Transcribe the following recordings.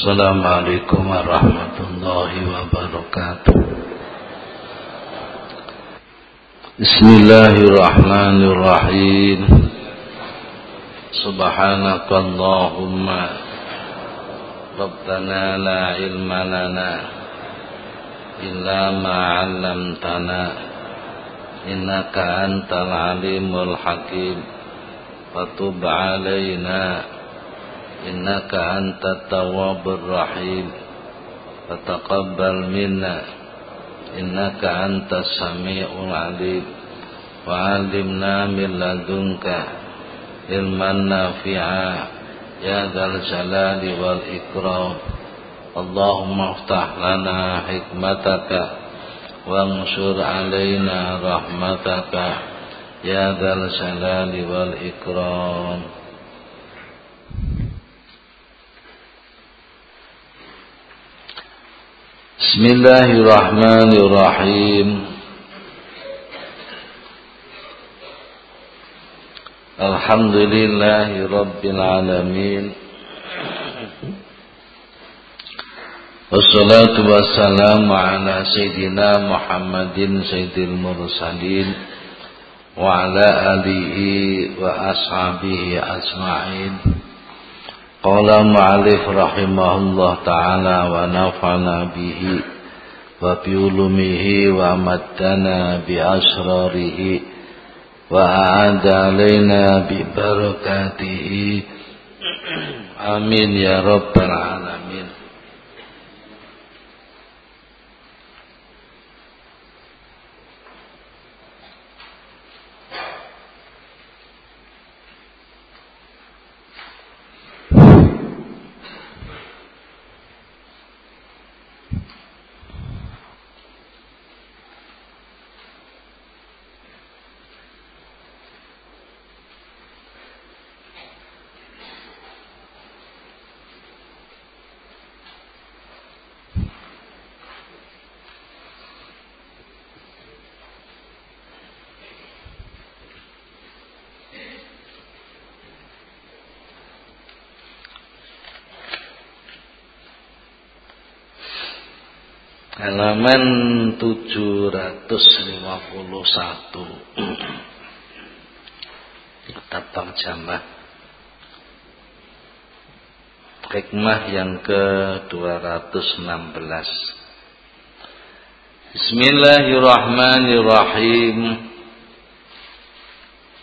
السلام عليكم ورحمة الله وبركاته بسم الله الرحمن الرحيم سبحانك اللهم ربنا لا علم لنا إلا ما علمتنا إنك أنت العليم الحكيم فتب علينا إنك أنت التواب الرحيم. فتقبل منا. إنك أنت السميع العليم. وعلمنا من لدنك علما نافعا. يا ذا الجلال والإكرام. اللهم افتح لنا حكمتك وانشر علينا رحمتك. يا ذا الجلال والإكرام. بسم الله الرحمن الرحيم الحمد لله رب العالمين والصلاة والسلام على سيدنا محمد سيد المرسلين وعلى آله وأصحابه أجمعين Qala ma'alif rahimahullah ta'ala wa nafa'na bihi wa biulumihi wa maddana bi asrarihi wa a'ada alaina bi barakatihi. Amin ya rabbal alamin. Halaman 751 kitab terjemah hikmah yang ke 216 Bismillahirrahmanirrahim.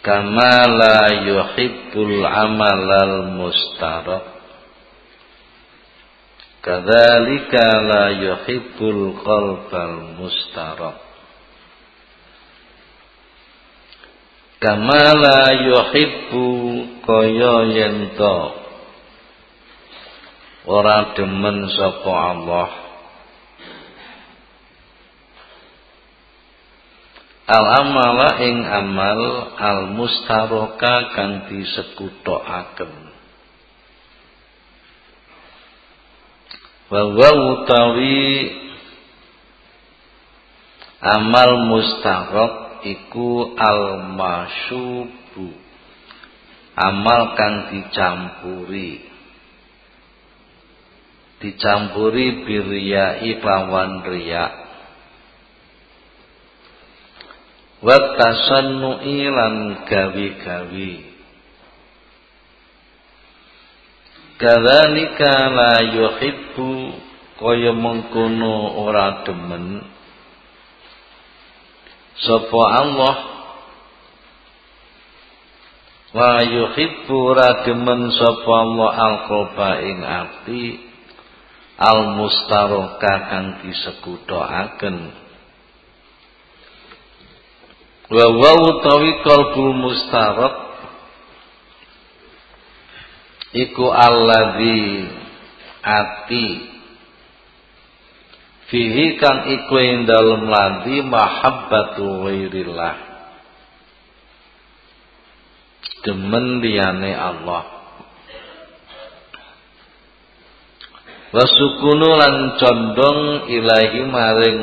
Kama la yuhibbul amalal mustarak Kadzalika la yuhibbul qalbal mustarab. Kama la yuhibbu kaya yen ora demen sapa Allah. Al amala ing amal al mustaraka kang disekutokaken. Bahwa utawi amal mustarok iku al amal kang dicampuri. Dicampuri biriyai lawan riya. Wa gawi-gawi Kadzalika la yuhibbu kaya mengkono ora demen. Sapa Allah? Wa yuhibbu ora demen sapa Allah al-qalba ing ati al-mustaraka kang disekuthaken wa wa utawi qalbul mustarak iku alladzi ati. Fihi kang iku ing dalem ladi mahabbatu ghairillah. Demen liyane Allah. Wasukunu lan condong ilahi maring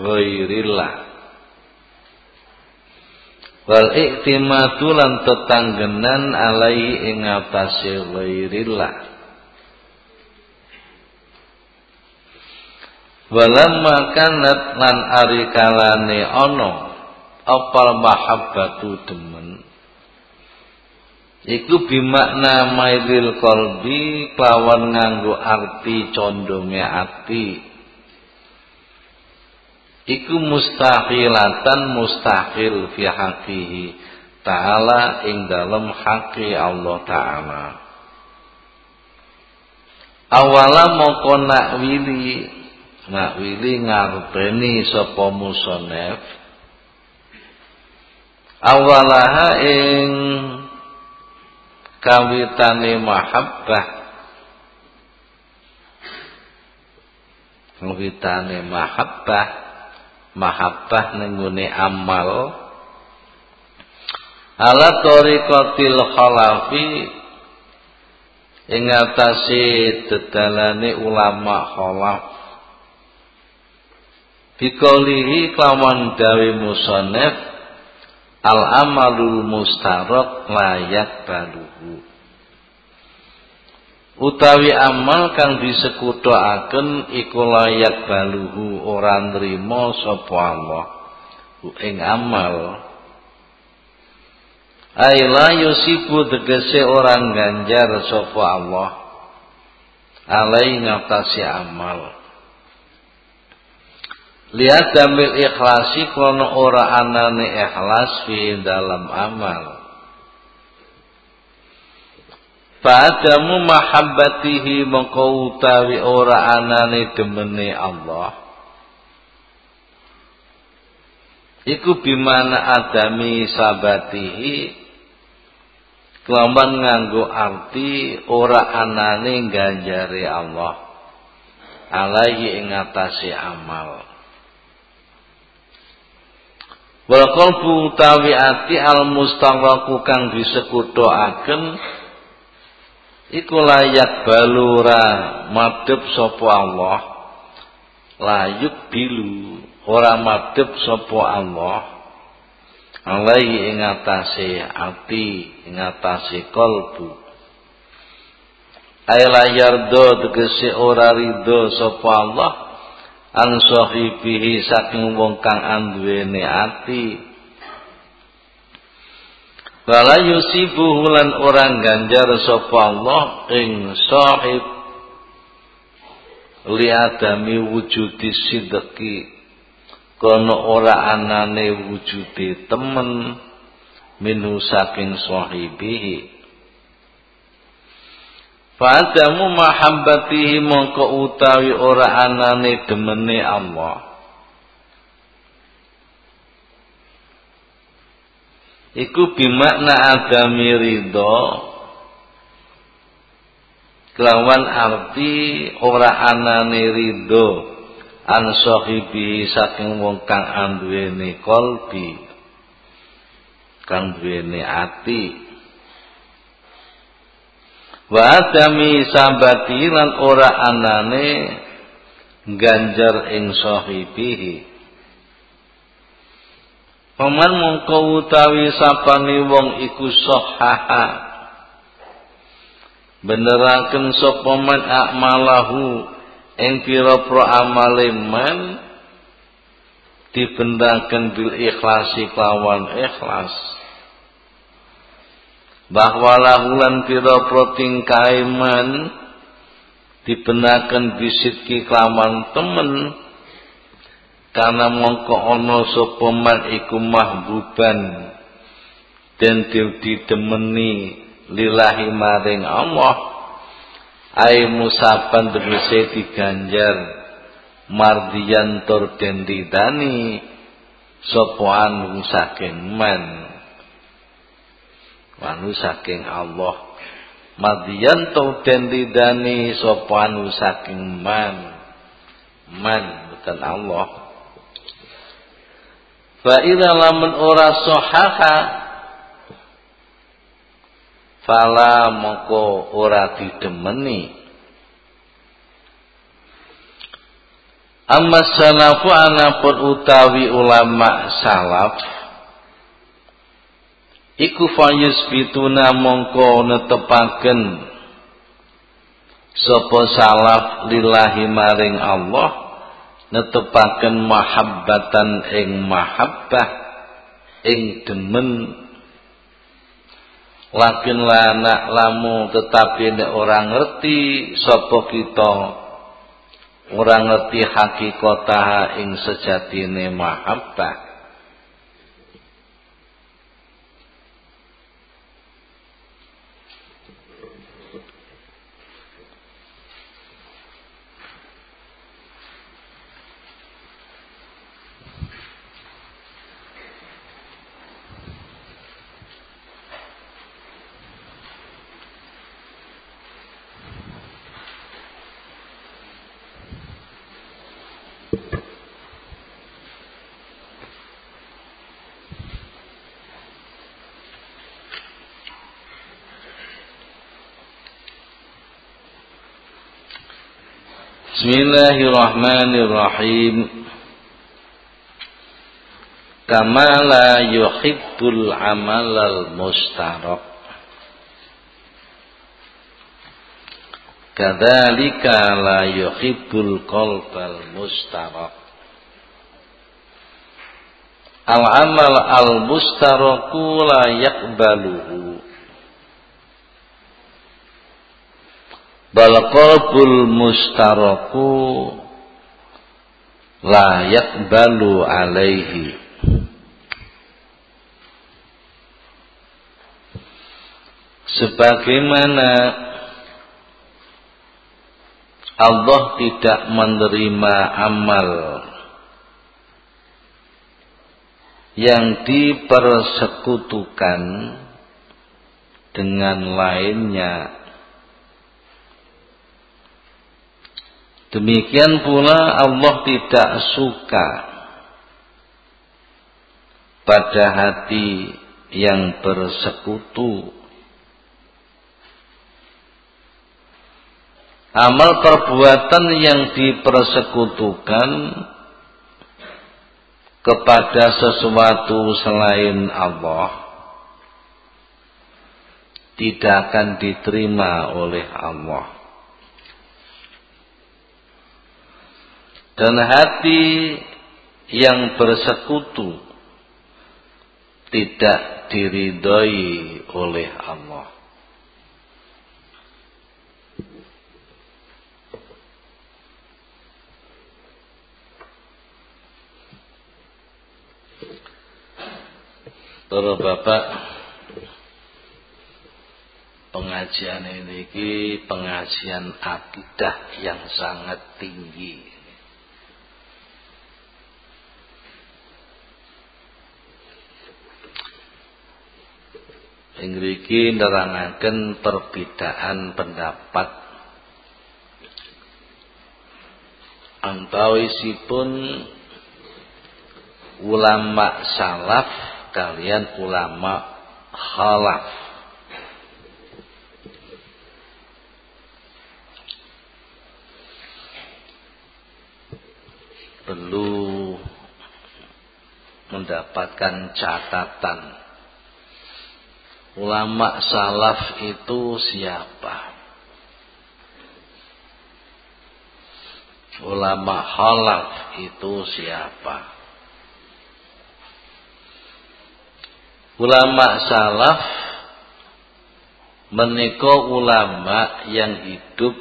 ghairillah wal iktimatu lan tetanggenan alai ing atase ghairillah. Walamma kanat lan ari kalane ana mahabbatu demen? Iku bimakna mailil kolbi kelawan nganggo arti condonge ati iku mustahilatan mustahil fi haqihi ta'ala ing dalem haqi Allah ta'ala. Awala moko nak wili nak wili ngarepeni sapa musonef. Awalaha ing kawitane mahabbah. Kawitane mahabbah mahabbah nenggune amal. Ala tariqatil khalafi ing atase dedalane ulama khalaf. Bikolihi kelawan dawe musonef al amalul mustarok layak baluhu utawi amal kang disekutoaken iku layak baluhu ora nrimo sapa Allah. Ing amal. Aila yusibu tegese orang ganjar sapa Allah. Alai ngatasi amal. Lihat damil ikhlasi krono ora anane ikhlas fi dalam amal. Fa'adamu mahabbatihi mengkau utawi ora anane demene Allah. Iku bimana adami sabatihi kelaman nganggo arti ora anane ganjari Allah alaihi ing amal. Wal qalbu utawi ati al mustawaqu kang disekutoaken iku layak balura madhep sapa Allah? Layuk bilu ora madhep sapa Allah? Alaihi ing atase ati ing atase kalbu. Ay layar do tegese ora ridho sapa Allah? An sahibihi saking wong kang anduwene ati wala yusibuhu lan orang ganjar sapa Allah ing sahib. Liadami wujudi sidqi. Kono ora anane wujude temen minhu saking sahibihi Fadamu mahabbatihi mongko utawi ora anane demene Allah. Iku bimakna adami ridho kelawan arti ora anane ridho an sahibi saking wong kang anduweni kolbi. Kang duweni ati. Wa adami sabati lan ora anane ganjar ing sahibihi Paman mongko utawi sapane wong iku sahaha. Beneraken sapa man akmalahu ing pira-pira amale man bil ikhlasi kelawan ikhlas. Bahwa lahulan pira proting kaiman dibenakan bisit kelaman temen karena mongko ono sapa man iku mahbuban dan didemeni lillahi maring Allah. Ai musaban tegese diganjar mardiyan tur den didani sapa anu saking man wanu saking Allah. Madyan to den didani sapa anu saking man man bukan Allah fa idza lamun ora sahaha fala moko ora didemeni. Amma salafu anapun utawi ulama salaf iku fayus bituna mongko netepaken sapa salaf lillahi maring Allah netepaken mahabbatan ing mahabbah ing demen. Lakin lanak lamu tetapi nek orang ngerti sapa kita? Orang ngerti hakikatah ing sejatine mahabbah Bismillahirrahmanirrahim. Kama la yuhibbul amalal mustarak. Kadzalika la yuhibbul qalbal mustarak. Al-amal al-mustaraku la yakbaluhu bal qalbul mustaraku la yakbalu alaihi. Sebagaimana Allah tidak menerima amal yang dipersekutukan dengan lainnya Demikian pula Allah tidak suka pada hati yang bersekutu. Amal perbuatan yang dipersekutukan kepada sesuatu selain Allah tidak akan diterima oleh Allah. Dan hati yang bersekutu tidak diridhoi oleh Allah. Para bapak pengajian ini pengajian akidah yang sangat tinggi Ingriki nerangaken perbedaan pendapat. Antawisipun ulama salaf kalian ulama khalaf. Perlu mendapatkan catatan ulama salaf itu siapa? Ulama halaf itu siapa? Ulama salaf menika ulama yang hidup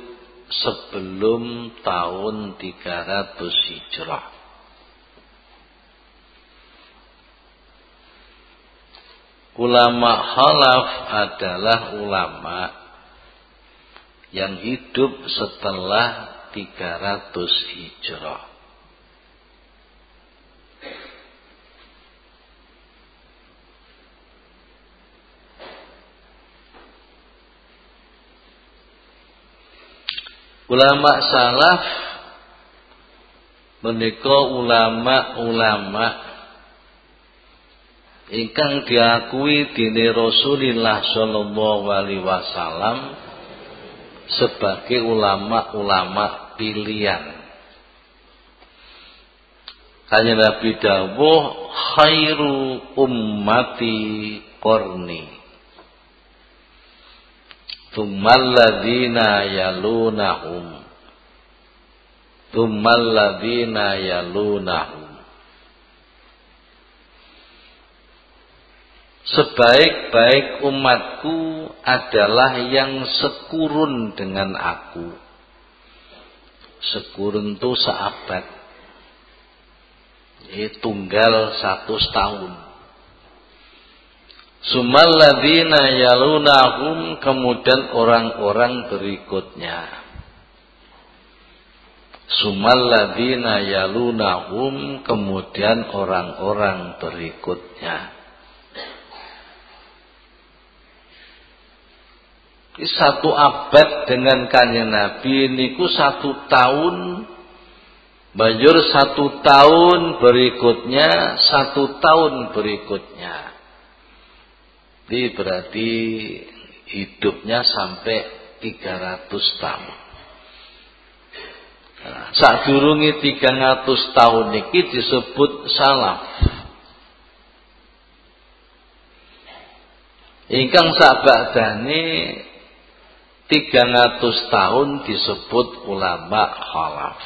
sebelum tahun 300 Hijrah. Ulama khalaf adalah ulama yang hidup setelah 300 hijrah. Ulama salaf menika ulama-ulama ingkang diakui dini Rasulullah sallallahu alaihi wasallam sebagai ulama-ulama pilihan. Hanya Nabi dawuh khairu ummati korni. Tsummal ladzina yalunahum. Tumal ladina yalunahum. Sebaik-baik umatku adalah yang sekurun dengan aku. Sekurun itu seabad. Ini tunggal satu tahun. Sumalladina yalunahum kemudian orang-orang berikutnya. Sumalladina yalunahum kemudian orang-orang berikutnya. Satu abad dengan kanjeng Nabi niku satu tahun. Banjur satu tahun berikutnya satu tahun berikutnya. Jadi berarti hidupnya sampai 300 tahun. Nah, saat durungi 300 tahun niki disebut salaf ingkang sabadane 300 tahun disebut ulama khalaf.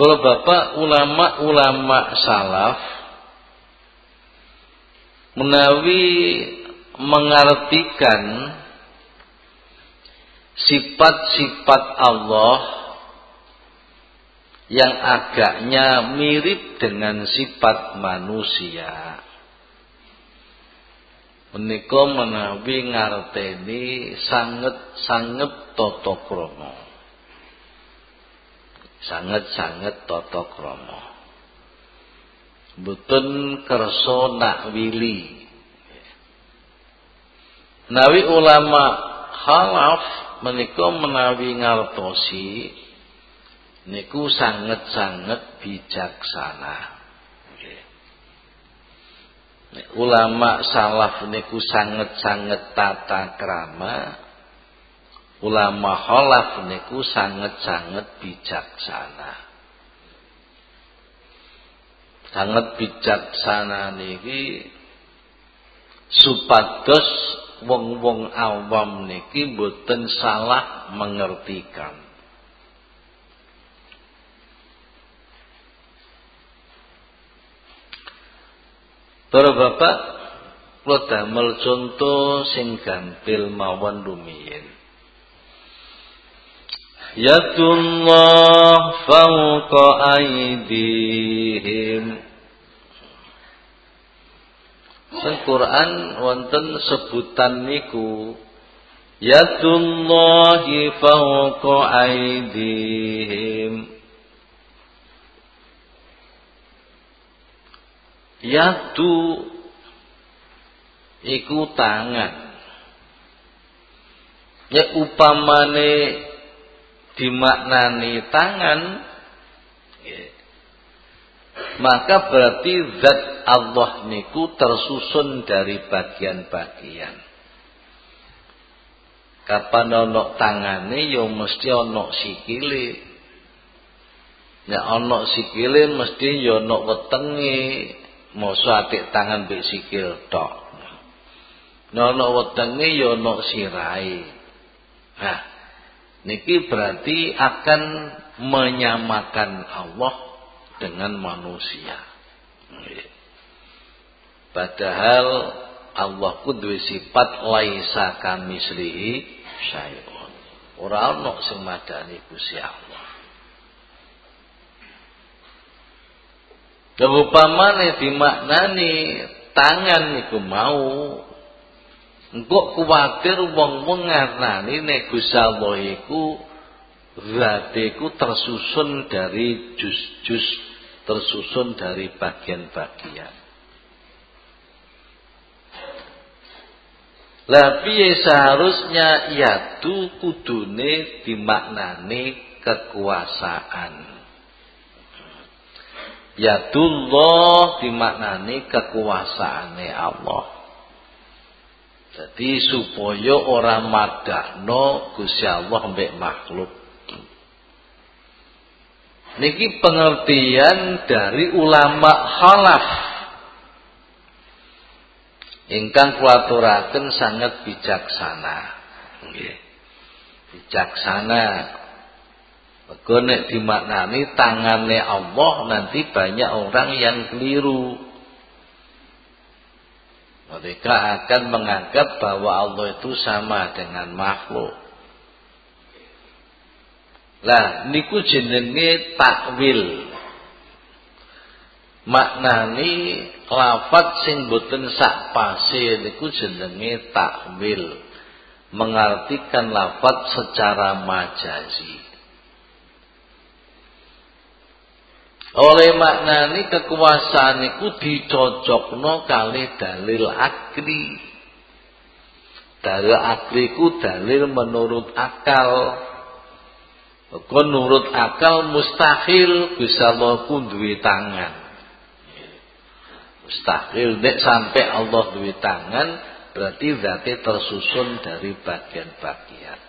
Bapak ulama-ulama salaf menawi mengartikan sifat-sifat Allah yang agaknya mirip dengan sifat manusia menika menawi ngarteni sanget-sanget tata krama. Sanget-sanget tata krama. Mboten kersa nak wili. Nawi ulama khalaf menika menawi ngartosi niku sanget-sanget bijaksana ulama salaf niku sanget-sanget tata krama. Ulama khalaf niku sanget-sanget bijaksana. Sanget bijaksana niki supados wong-wong awam niki boten salah mengertikan Para bapak kula damel contoh sing gampil mawon rumiyin. Yadullah fawqa aydihim. Sing Quran wonten sebutan niku Yadullahi fawqa aydihim. Yadu iku tangan. Ya upamane dimaknani tangan ya. maka berarti zat Allah niku tersusun dari bagian-bagian. Kapan ono tangane ya mesti ono sikile. Ya ono sikile mesti ya ono wetenge, Mosok atik tangan mbek sikil tok. Nono wetenge ya ono sirahe. Nah, niki berarti akan menyamakan Allah dengan manusia. Padahal Allah ku duwe sifat laisa kamislihi syai'un. Ora ono sing madani Gusti. Upamane dimaknani tangan niku mau engko kuwatir wong-wong ngarani nek Gusti iku zatiku tersusun dari jus-jus tersusun dari bagian-bagian. Lah piye seharusnya yatu kudune dimaknani kekuasaan. Yadullah dimaknani kekuasaane Allah. Jadi supaya orang madakno Gusti Allah mbek makhluk. Niki pengertian dari ulama khalaf. ingkang kulaturaken sangat bijaksana bijaksana Nek dimaknani tangannya Allah nanti banyak orang yang keliru. Mereka akan menganggap bahwa Allah itu sama dengan makhluk. Lah niku jenenge takwil. Maknani lafat sing boten sak pase niku jenenge takwil. Mengartikan lafat secara majazi. Oleh maknani kekuasaan iku dicocokno kali dalil akli. Dalil akli ku dalil menurut akal. Kok menurut akal mustahil bisa Allah pun duwe tangan. Mustahil nek sampai Allah duwe tangan berarti berarti tersusun dari bagian-bagian.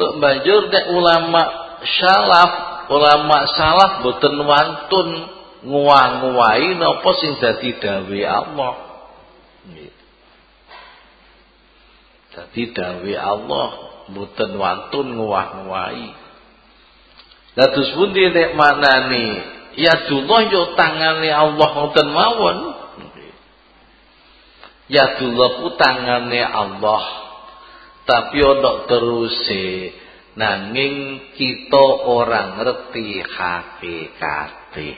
Lho banjur nek ulama salaf ulama salaf boten wantun nguwa-nguwai napa sing dadi dawe Allah. Dadi dawe Allah boten wantun nguwah-nguwai Dados pundi nek manani ya dullah yo tangane Allah ngoten mawon. Ya dullah ku tangane Allah. Tapi ana teruse nanging kita orang ngerti hakikate.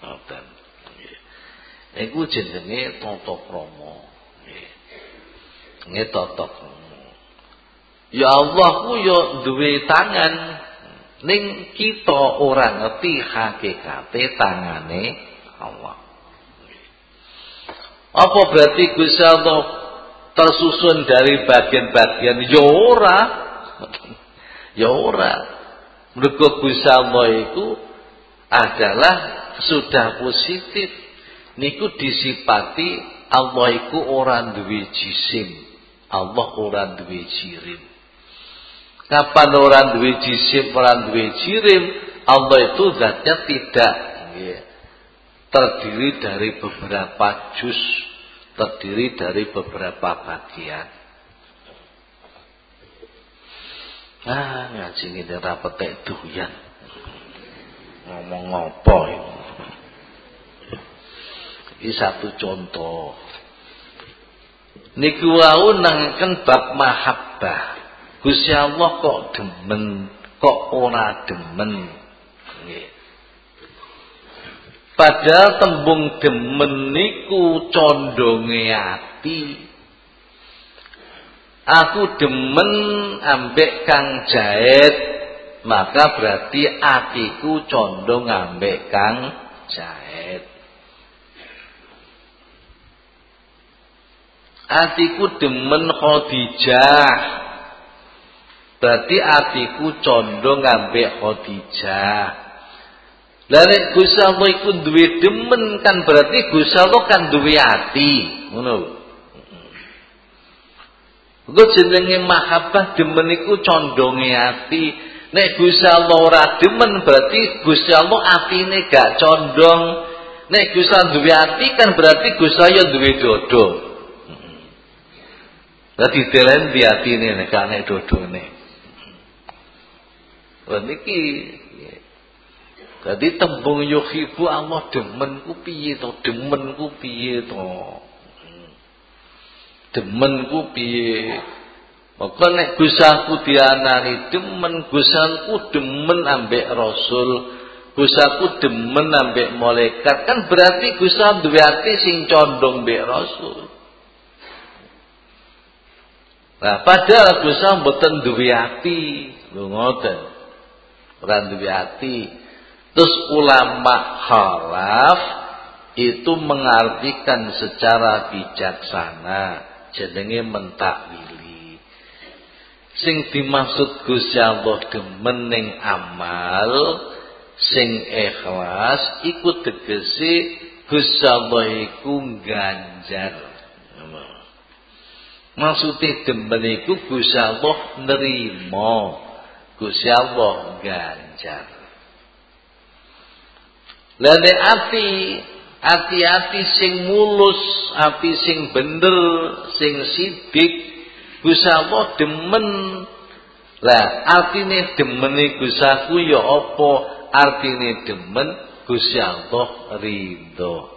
Ngoten. Niku jenenge tata krama nggih. Tata ya Allah ku yo duwe tangan. Ning kita ora ngerti hakikate tangane Allah. Apa berarti Gusti Allah tersusun dari bagian-bagian? Ya ora Ya ora. Mergo Gusti Allah iku adalah sudah positif. Niku disipati Allah iku ora duwe jisim. Allah ora duwe jirim. Kapan orang duwe jisim, orang duwe jirim, Allah itu zatnya tidak terdiri dari beberapa juz, terdiri dari beberapa bagian. Ah, ngaji ngene ra petek doyan. Ngomong ngopo iki? Iki satu contoh. Niku wau nangken bab mahabbah. Gusti Allah kok demen, kok ora demen. Nggih. Padahal tembung demen niku condonge ati. Aku demen ambek kang jahit maka berarti atiku condong ambek kang jahit. Atiku demen Khadijah. Berarti atiku condong ambek Khadijah. Lah nek Gusti Allah iku duwe demen kan berarti Gusti Allah kan duwe ati, ngono. Engko jenenge mahabbah demen iku condonge ati. Nek Gusti Allah ora demen berarti Gusti Allah atine gak condong. Nek Gusti Allah duwe ati kan berarti Gusti Allah duwe dodo. Dadi delen di atine nek ane dodone. Wah niki Jadi tembung yuhibu Allah demen ku piye to? Demen ku piye to? Demen ku piye maka nek gusaku dianani demen gusaku demen ambek rasul gusaku demen ambek malaikat kan berarti gusa duwe ati sing condong mbek rasul Nah, padahal gusa mboten duwe ati, lho ngoten. Ora duwe ati. Terus ulama khalaf itu mengartikan secara bijaksana jenenge mentakwili sing dimaksud Gusti Allah demen amal sing ikhlas iku tegese Gusti Allah iku ganjar maksudnya demen iku Gusti Allah nerima Gusti Allah ganjar Lha ati Hati-hati sing mulus, api sing bener, sing sidik, Gusti Allah demen. Lah, artine demene Gusti aku ya apa? Artine demen Gusti Allah ridho.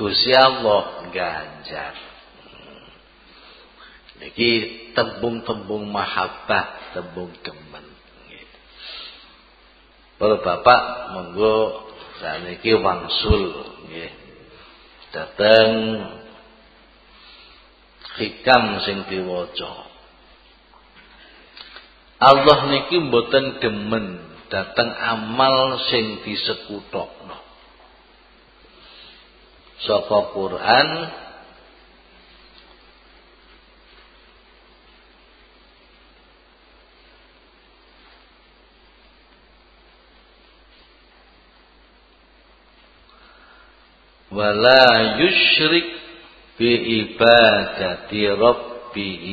Gusti Allah ganjar. Niki tembung-tembung mahabbah, tembung demen. Para bapak monggo saniki wangsul nggih. Dateng hikam sing diwaca. Allah niki mboten demen dateng amal sing disekutokno. Saka Quran wala yusyrik bi ibadati rabbih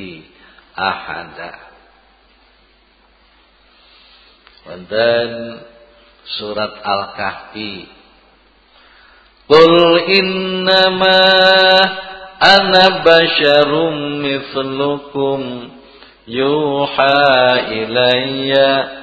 ahada. Wonten surat Al-Kahfi. Qul innama ana basyarum mithlukum yuha ilayya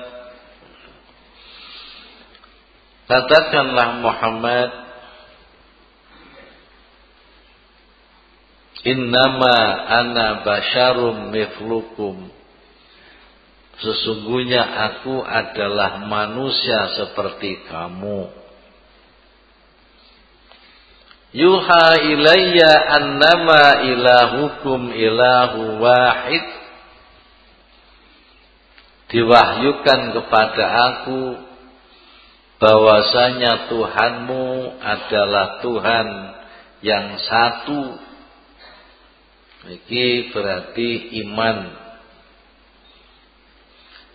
Katakanlah Muhammad. Innama ana basyarum miflukum Sesungguhnya aku adalah manusia seperti kamu. Yuha ilayya annama ilahukum ilahu wahid. Diwahyukan kepada aku bahwasanya Tuhanmu adalah Tuhan yang satu. Ini berarti iman.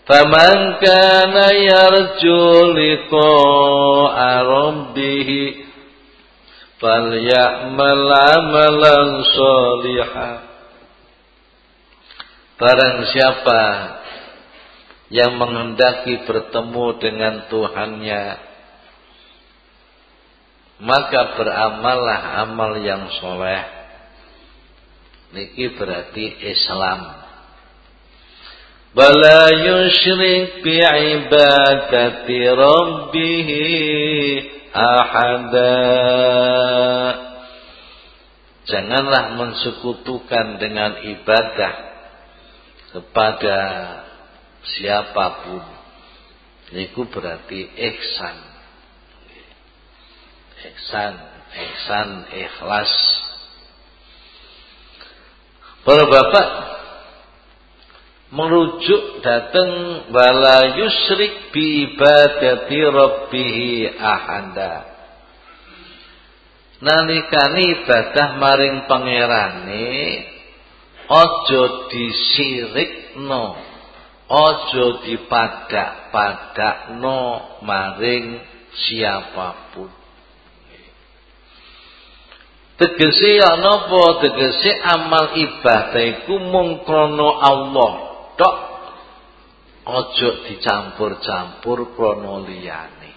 Faman kana yarju liqa'a rabbih falyamal 'amalan shalihan. Barang siapa yang menghendaki bertemu dengan Tuhannya. Maka beramallah amal yang soleh. Niki berarti Islam. Bala yusyrik bi ibadati rabbih ahada. Janganlah mensekutukan dengan ibadah kepada siapa pun. Itu berarti ihsan. Ihsan ihsan ikhlas. Para bapak merujuk datang wala yusrik bi ibadati rabbih ahada nalikane ibadah maring pangerane aja disirikno Ojo dipadak no maring siapa pun. Ya napa tegese amal ibadah iku mung Allah tok. Ojo dicampur-campur krana liyane.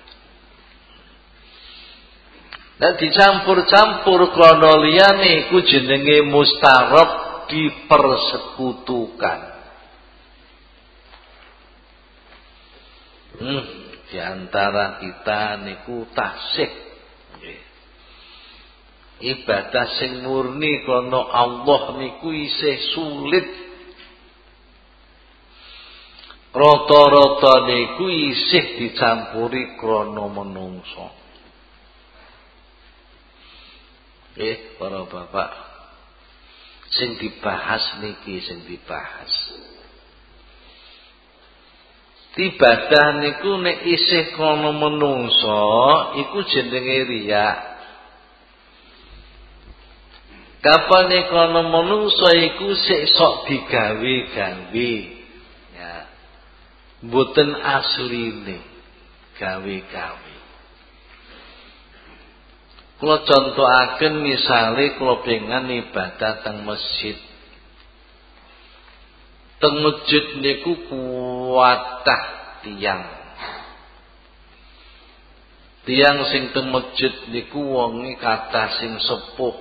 Nek dicampur-campur krana liyane iku jenenge mustarab dipersekutukan. Hmm, di antara kita niku tasik. Ibadah sing murni krana Allah niku isih sulit. Rata-rata niku isih dicampuri krana menungso. Eh, para bapak, sing dibahas niki sing dibahas ibadah niku nek isih kono menungso iku jenenge riya Kapane kono manungsa iku sik sok digawe-gawe. Ya. Mboten asline gawe-gawe. Kula contohaken misale kula pengen ibadah teng masjid. Teng masjid niku kuatah tiang. Tiang sing teng masjid niku wonge kathah sing sepuh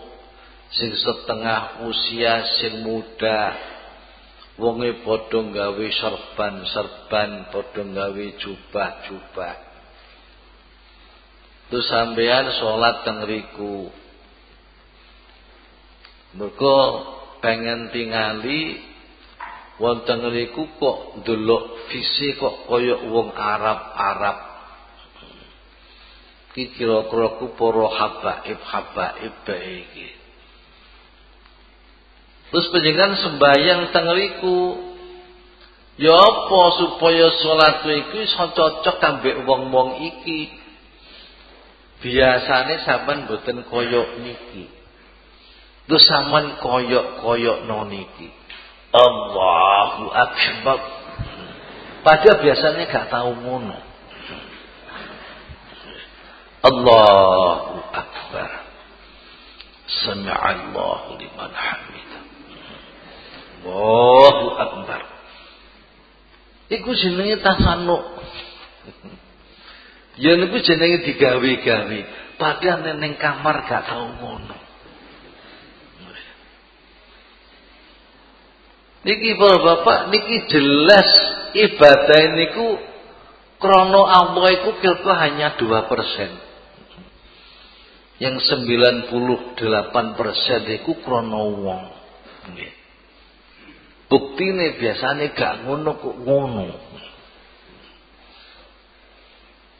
sing setengah usia sing muda. Wonge padha gawe serban-serban padha gawe jubah-jubah. Terus sampean salat teng riku. Pengen tingali wonten riku kok ndelok visi kok kaya wong Arab-Arab iki kira-kira ku para habaib habaib iki Terus penjenengan sembahyang tengeriku. Ya apa supaya salat iku iso cocok kambek wong-wong iki. Biasane sampean boten koyok niki. Terus sampean koyok-koyok niki. Allahu akbar. Padahal biasanya gak tahu ngono. Allahu akbar. Sami'allahu liman hamid. Allahu Akbar. Iku jenenge tasanuk. Ya niku jenenge digawe-gawe. Padahal neneng kamar gak tau ngono. Niki bapak niki jelas ibadah niku krono Allah iku kira hanya 2%. Yang 98% iku krono wong. Nggih. Buktine biasanya gak ngono kok ngono.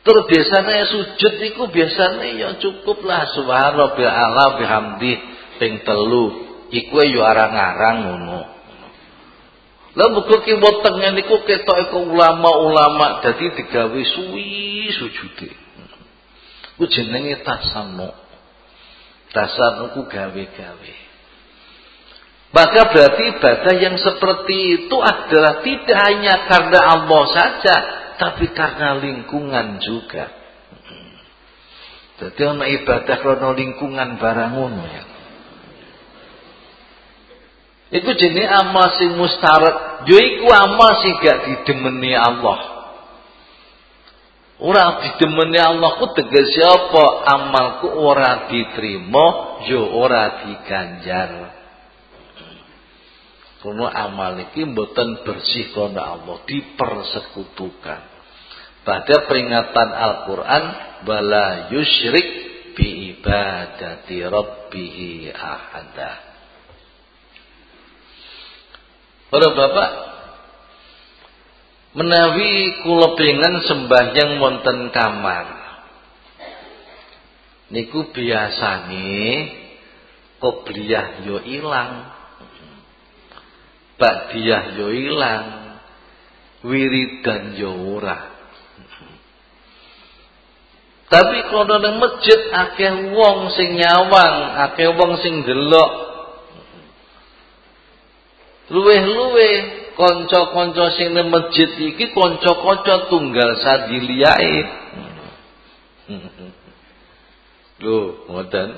Terus biasanya sujud itu biasanya ya cukup lah subhanallah bihamdi ping telu. Iku ya arang-arang ngono. Lah muga ki wetenge niku ketoke ulama-ulama dadi digawe suwi sujude. Ku jenenge tasannu. Tasannu ku gawe-gawe. Maka berarti ibadah yang seperti itu adalah tidak hanya karena Allah saja, tapi karena lingkungan juga. Jadi ibadah karena lingkungan barang ngono ya. Iku jenis amal sing mustarat. Yo iku amal sing gak didemeni Allah. Ora didemeni Allah ku tegese apa? Amalku ora diterima, yo ora diganjar. Karena amal iki mboten bersih karena Allah dipersekutukan. Pada peringatan Al-Qur'an bala yusyrik bi ibadati rabbih ahada. Para bapak menawi kula pengen sembahyang wonten kamar. Niku biasane qobliyah yo ilang Ba'diyah yo ilang, wiridan yo ora. Tapi kalau nang masjid akeh wong sing nyawang, akeh wong sing delok. Luweh-luweh kanca-kanca sing nang masjid iki kanca-kanca tunggal sadiliyae. Lho, ngoten.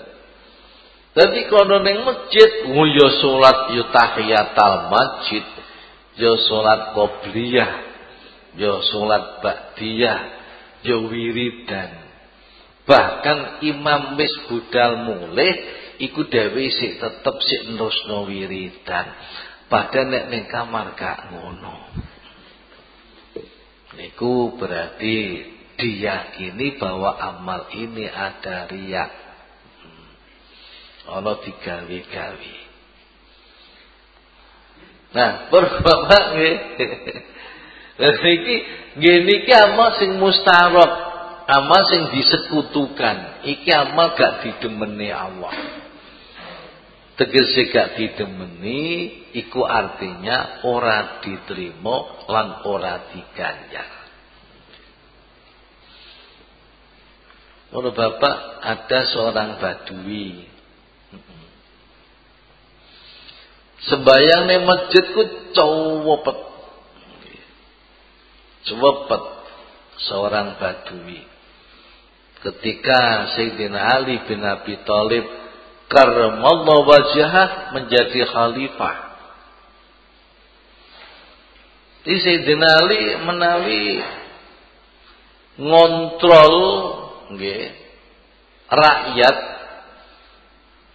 Jadi kalau neng masjid, oh ya sholat ya tahiyatal masjid, ya sholat qobliyah, ya sholat ba'diyah, ya wiridan. Bahkan imam wis budal mulih iku dhewe sik tetep sik nerusno wiridan. Padahal nek ning kamar gak ngono. Niku berarti diyakini bahwa amal ini ada riak ana digawe-gawe. Nah, bapak nggih. Iki nggih niki amal sing mustarab, amal sing disekutukan. Iki amal gak didemeni Allah. Tegese gak didemeni iku artinya ora diterima lan ora diganjar. Kalau bapak ada seorang badui Sembayang ning masjid ku cowopet. Cowopet seorang badui. Ketika Sayyidina Ali bin Abi Thalib karramallahu wajhah menjadi khalifah. Di Sayyidina Ali menawi ngontrol nggih rakyat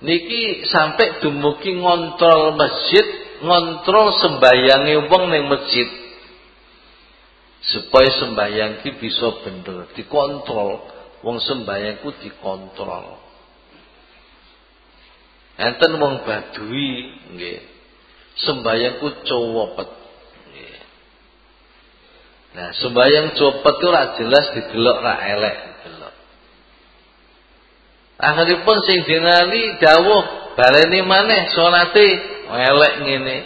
niki sampai dumugi ngontrol masjid, ngontrol sembayange wong ning masjid. Supaya sembayang ki bisa bener dikontrol. Wong sembayangku dikontrol. Enten wong badui nggih. Sembayangku cowopet. Nah, sembayang copet itu ora jelas didelok ra elek didelok. Akhiripun sing dinali dawuh baleni maneh salate elek ngene.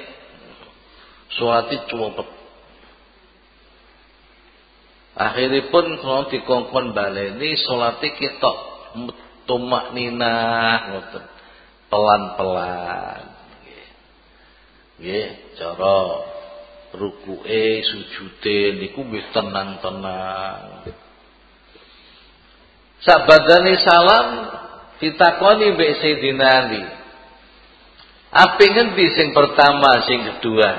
Salate copet. Akhiripun kalau dikongkon baleni salate ketok tumak nina ngoten. Pelan-pelan. Nggih, cara rukuke sujude niku wis tenang-tenang. Sabadane salam ditakoni mbek Sayyidina Ali. Apik ngendi sing pertama sing kedua?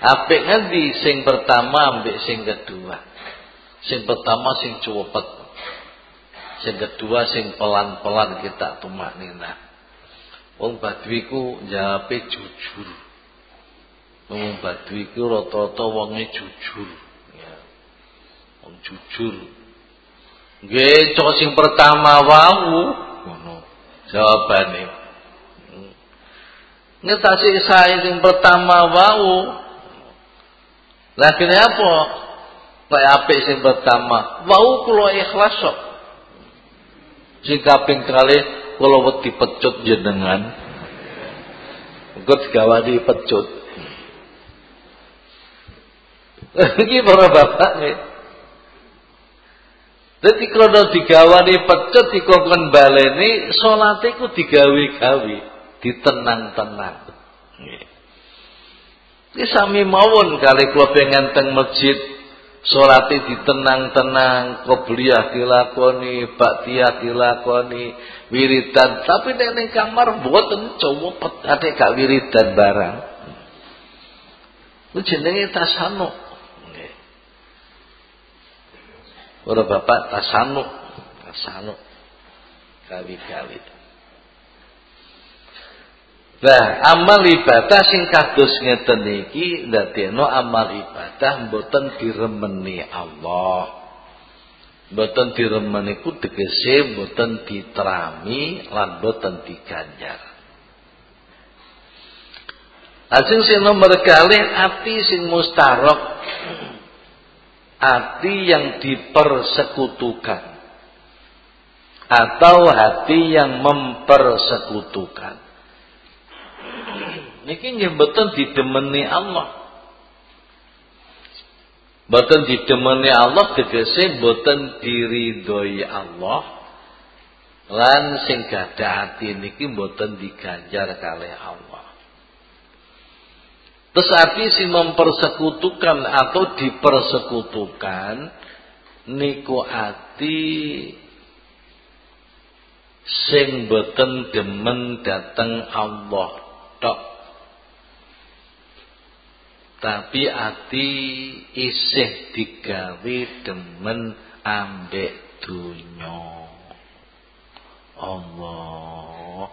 Apik ngendi sing pertama ambek sing kedua? Sing pertama sing cepet. Sing kedua sing pelan-pelan kita tumak nina. Wong Badui ku jawabe jujur. Wong Badui ku rata-rata wonge jujur. Ya. Wong jujur. Nggih, cok sing pertama wau ngono. Jawabane. Hmm. Ngetasi saya sing pertama wau lah kene apa? Kaya apik sing pertama, wau kula ikhlas kok. Sing kaping kali kula wedi pecut jenengan. Engko digawani pecut. Iki para bapak nih. Dadi krono digawani pecut dikongkon baleni salate ku digawe-gawe, ditenang-tenang. Nggih. Ini sami mawon kali kula pengen teng masjid salate ditenang-tenang, qobliyah dilakoni, baktiyah dilakoni, wiridan, tapi nek kamar mboten cowopet ate gak wiridan barang. Ku jenenge tasanuk. Nggih. Ora bapak tasanuk, tasanuk. Kawi-kawi. Nah, amal ibadah sing kados ngeten iki ndadekno amal ibadah mboten diremeni Allah. Mboten diremeni ku tegese mboten diterami lan mboten diganjar. Ajeng sing nomor kali ati sing mustarok hati yang dipersekutukan atau hati yang mempersekutukan niki nggih didemeni Allah. Mboten didemeni Allah tegese mboten diridhoi Allah. Lan sing gadah ati niki mboten diganjar kalih Allah. Terus arti sing mempersekutukan atau dipersekutukan niku ati sing boten demen dateng Allah tok tapi ati isih digawe demen ambek dunya Allah.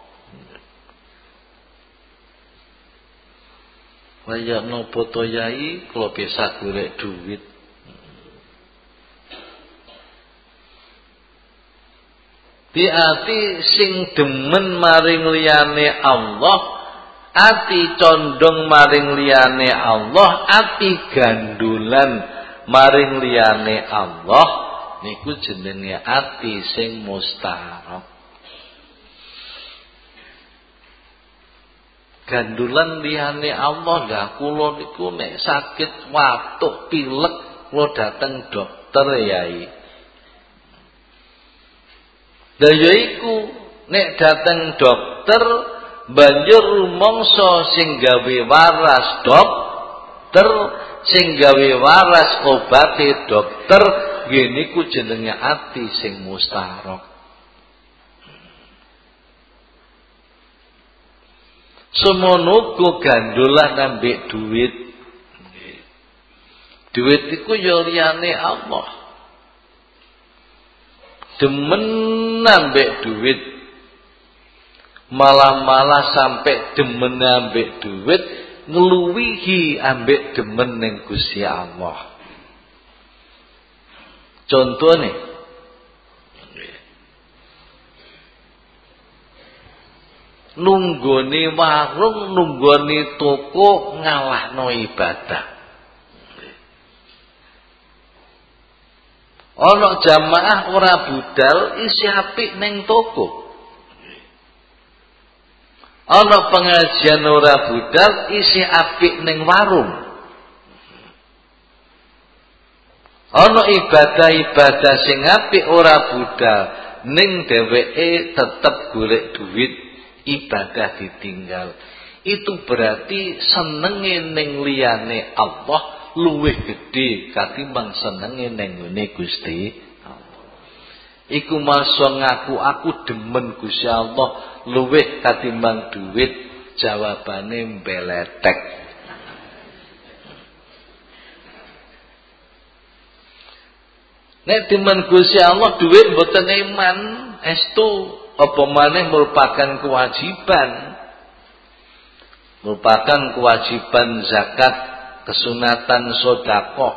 Kaya nopo to yai? Kalau bisa golek duit. Di ati sing demen maring liyane Allah ati condong maring liyane Allah ati gandulan maring liyane Allah. Niku jenenge ati sing mustarab gandulan liyane Allah lah kula niku nek sakit watuk pilek kula dateng dokter yai. Lah yaiku nek dateng dokter banjur rumangsa sing gawe waras dokter sing gawe waras obate dokter. Ngene ku jenenge ati sing mustarok. Semono ku gandolan ambek duit. Duit iku ya liyane Allah. Demen ambek duit malah-malah sampai demen ambek duit ngeluwihi ambek demen ning Gusti Allah. Contohnya nunggoni warung, nunggoni toko ngalahno ibadah. Ana jamaah ora budal isi apik ning toko. Ana pengajian ora budal isi apik ning warung. Ana ibadah-ibadah sing apik ora budal ning dheweke tetep golek duit ibadah ditinggal. Itu berarti senenge ning liyane Allah luwih gedhe katimbang senenge ning Gusti Iku masuk ngaku aku demen Gusti Allah. Luwih katimbang duit jawabane mbeletek. Nek timan Gusti Allah duit mboten iman estu apa maneh merupakan kewajiban? Merupakan kewajiban zakat kesunatan sedekah.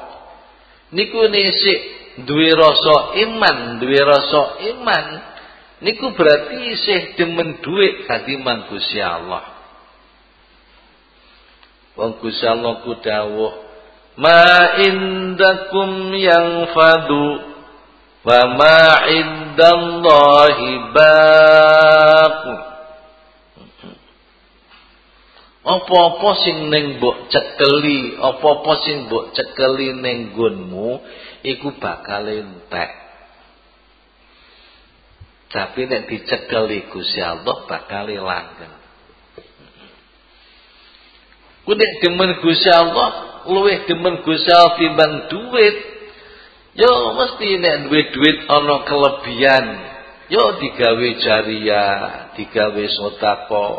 Niku nisik duwe rasa iman duwe rasa iman Niku berarti isih demen dhuwit katimbang Gusti Allah. Wong Gusti Allah ku dawuh, "Ma indakum yang fadu wa ma indallahi baqu." Apa-apa sing ning mbok cekeli, apa-apa sing mbok cekeli ning nggonmu iku bakal entek. Tapi nek dicekeli Gusti Allah bakal langgeng. Ku nek demen Gusti Allah, luwih demen Gusti Allah timbang duit. Yo mesti nek duwe duit ana kelebihan, yo digawe jariah, digawe sedekah,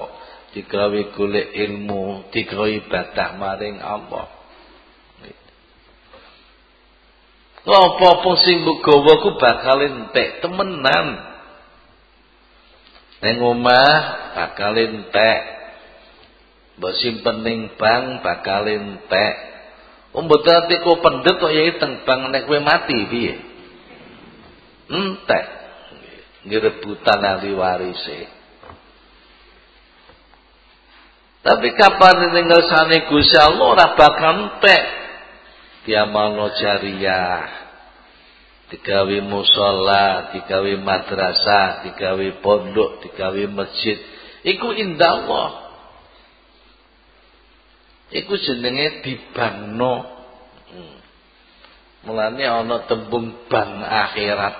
digawe golek ilmu, digawe ibadah maring Allah. Apa-apa sing mbok gawa ku bakal entek temenan. Neng omah bakal entek. Mbok simpen ning bank bakal entek. Oh mboten ati kok pendet kok yai teng bank nek kowe mati piye? Entek. Nggih rebutan ahli warise. Tapi kapan tinggal sane Gusti Allah ora bakal entek. Diamalno jariah digawe musola, digawe madrasah, digawe pondok, digawe masjid. Iku indah Allah. Iku jenenge dibangno. Hmm. Mulane ana tembung bang akhirat.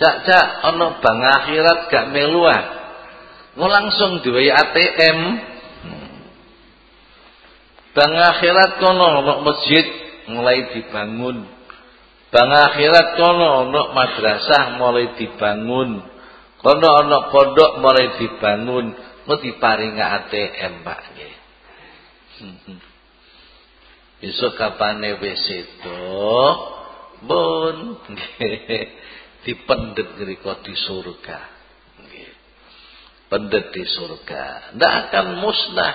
Cak-cak ana bang akhirat gak meluah. Ngo langsung duwe ATM. Bang akhirat kono ana masjid mulai dibangun. Bang akhirat kono ana madrasah mulai dibangun. Kono ana pondok mulai dibangun. Mau diparingi ATM Pak. Besok kapane wis itu pun dipendet ngriko di surga. Pendet di surga. Ndak akan musnah,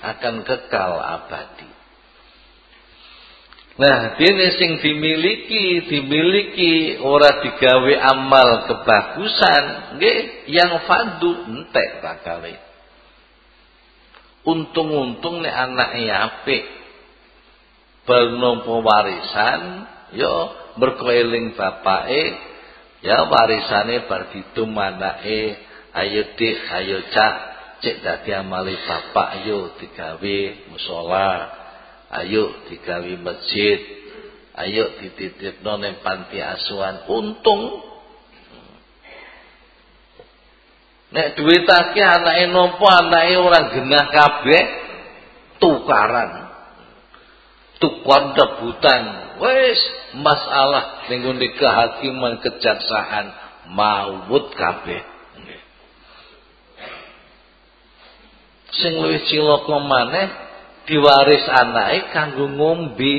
akan kekal abadi. Nah, dene sing dimiliki, dimiliki ora digawe amal kebagusan, nggih, yang fadu entek bakale. Untung-untung nek anake apik. Bal warisan, ya mergo eling bapake, ya warisane bar ditum anake, ayo dik, ayo cak, cek dadi amali bapak ayo digawe musala ayo digawe masjid ayo dititipno ning panti asuhan untung Nek duwitake anake nopo anake ora genah kabeh tukaran. Tukar debutan. Wis masalah ning kehakiman kejaksaan maut kabeh. Sing luwih cilaka maneh diwaris anake kanggo ngombe.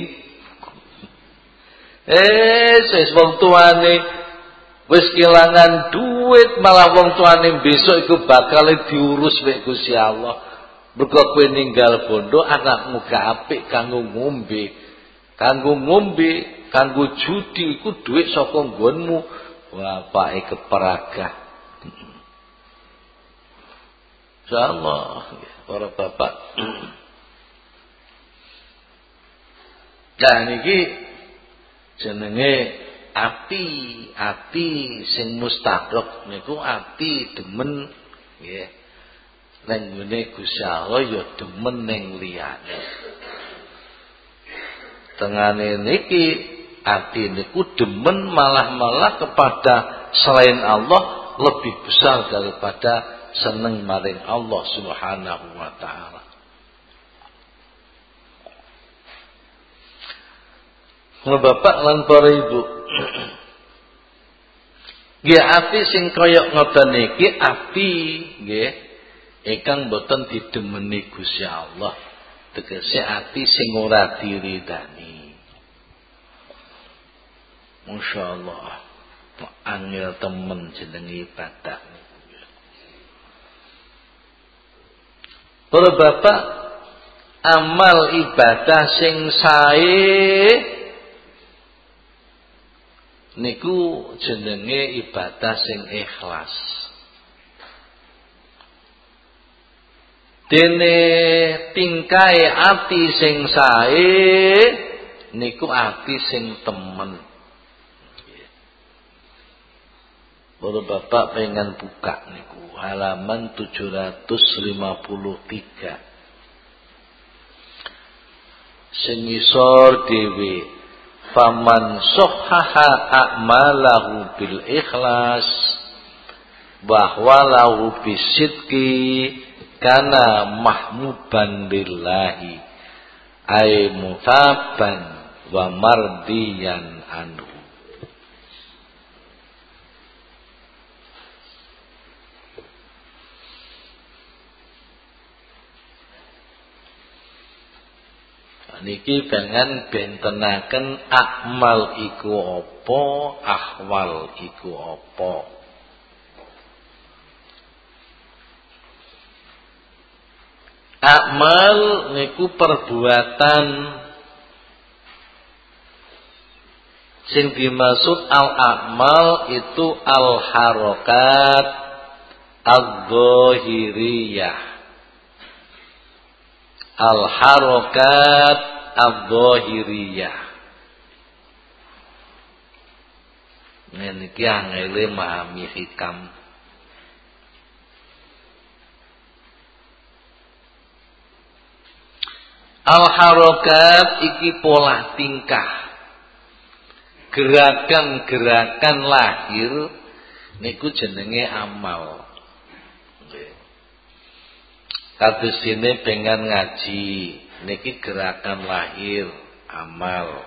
Eh, wis wong tuane wis kelangan duit malah wong tuane besok iku bakal diurus mek Gusti Allah. Mergo kowe ninggal bondo anakmu gak apik kanggo ngombe. Kanggo ngombe, kanggo judi iku duit saka nggonmu. Bapake keperagah. Insyaallah para bapak. Nah niki jenenge ati, ati sing mustaqrab niku ati demen nggih. Nang ngene Gusti Allah ya demen ning liyane. Tengane niki ati niku demen malah-malah kepada selain Allah lebih besar daripada seneng maring Allah Subhanahu wa taala. Bapak lan para ibu Nggih ati sing kaya ngoten iki ati nggih ingkang boten didemeni Gusti Allah. Tegese ati sing ora diridani. Masyaallah. Angel temen jenenge ibadah Para bapak amal ibadah sing sae niku jenenge ibadah sing ikhlas. Dene tingkai ati sing sae niku ati sing temen. Baru Bapak pengen buka niku halaman 753. Sing isor dhewe faman sohaha a'malahu bil ikhlas bahwa lahu bisidki kana mahmuban lillahi ay mutaban wa mardiyan anhu niki pengen bentenaken akmal iku apa ahwal iku apa? Akmal niku perbuatan sing dimaksud al akmal itu al harokat al-zahiriyah. Al harokat al-zahiriyah. Niki angele memahami hikam. Al harokat iki pola tingkah. Gerakan-gerakan lahir niku jenenge amal. Kados sini pengen ngaji, niki gerakan lahir, amal.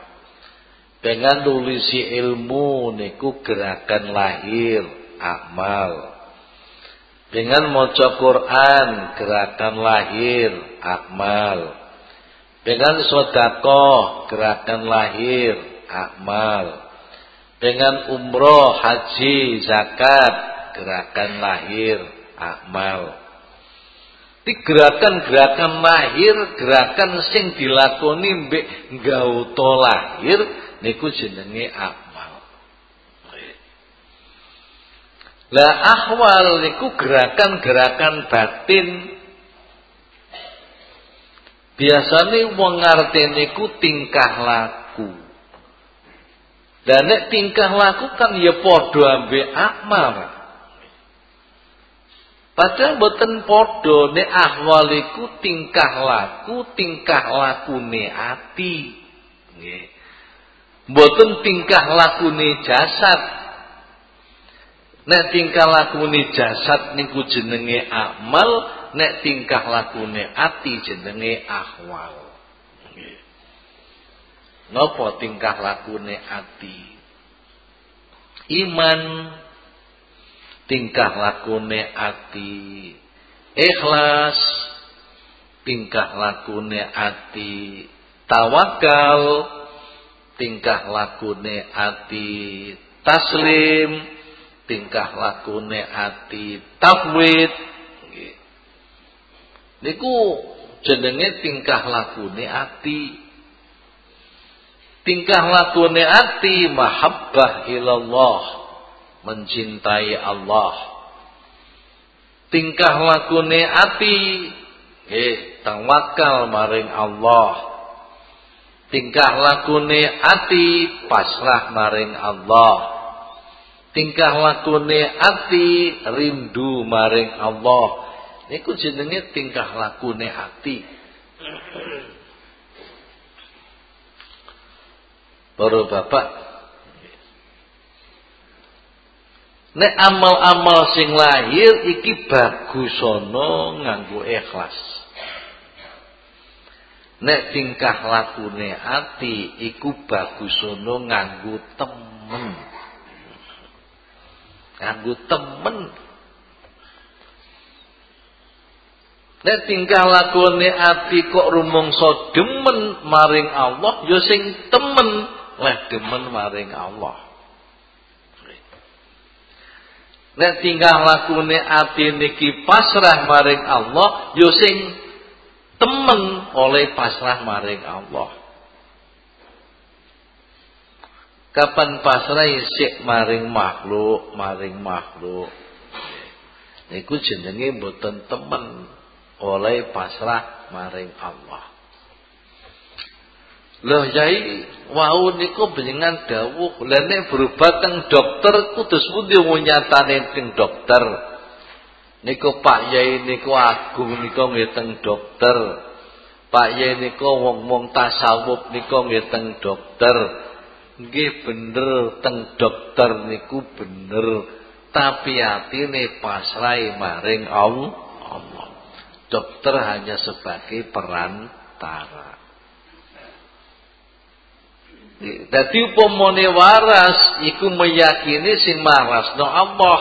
Pengen nulisi ilmu niku gerakan lahir, amal. Pengen maca Quran, gerakan lahir, amal. Pengen sedekah, gerakan lahir, amal. Pengen umroh, haji, zakat, gerakan lahir, amal. Di gerakan-gerakan lahir, gerakan sing dilakoni mbek gauta lahir niku jenenge amal. Lah ahwal niku gerakan-gerakan batin. Biasanya wong ngerti niku tingkah laku. Dan nek tingkah laku kan ya padha ambek amal. Padahal boten podo ne ahwaliku tingkah laku tingkah lakune ati. Nggih. Boten tingkah lakune jasad. Nek tingkah lakune jasad niku jenenge amal, nek tingkah lakune ati jenenge ahwal. Napa tingkah lakune ati? Iman tingkah lakune ati. Ikhlas. Tingkah lakune ati. Tawakal. Tingkah lakune ati taslim. Tingkah lakune ati tafwid. Niku jenenge tingkah lakune ati. Tingkah lakune ati mahabbah ilallah mencintai Allah. Tingkah lakune ati eh tawakal maring Allah. Tingkah lakune ati pasrah maring Allah. Tingkah lakune ati rindu maring Allah. Niku jenenge tingkah lakune ati. Para bapak Nek amal-amal sing lahir iki bagusana nganggo ikhlas. Nek tingkah lakune ati iku bagusana nganggo temen. Nganggo temen. Nek tingkah lakune ati kok rumangsa demen maring Allah ya sing temen leh demen maring Allah. Nek tingkah lakune ati niki pasrah maring Allah, yo temen oleh pasrah maring Allah. Kapan pasrah isik maring makhluk, maring makhluk. Niku jenenge mboten temen oleh pasrah maring Allah. Loh yai wau niku benjengan dawuh lha nek berobat teng dokter kudu pundi nyatane teng dokter. Niku Pak Yai niku agung niku nggih teng dokter. Pak Yai niku wong-wong tasawuf niku nggih teng dokter. Nggih bener teng dokter niku bener. Tapi atine pasrai maring Allah. Dokter hanya sebagai perantara. Dadi upamane waras iku meyakini sing marasno Allah.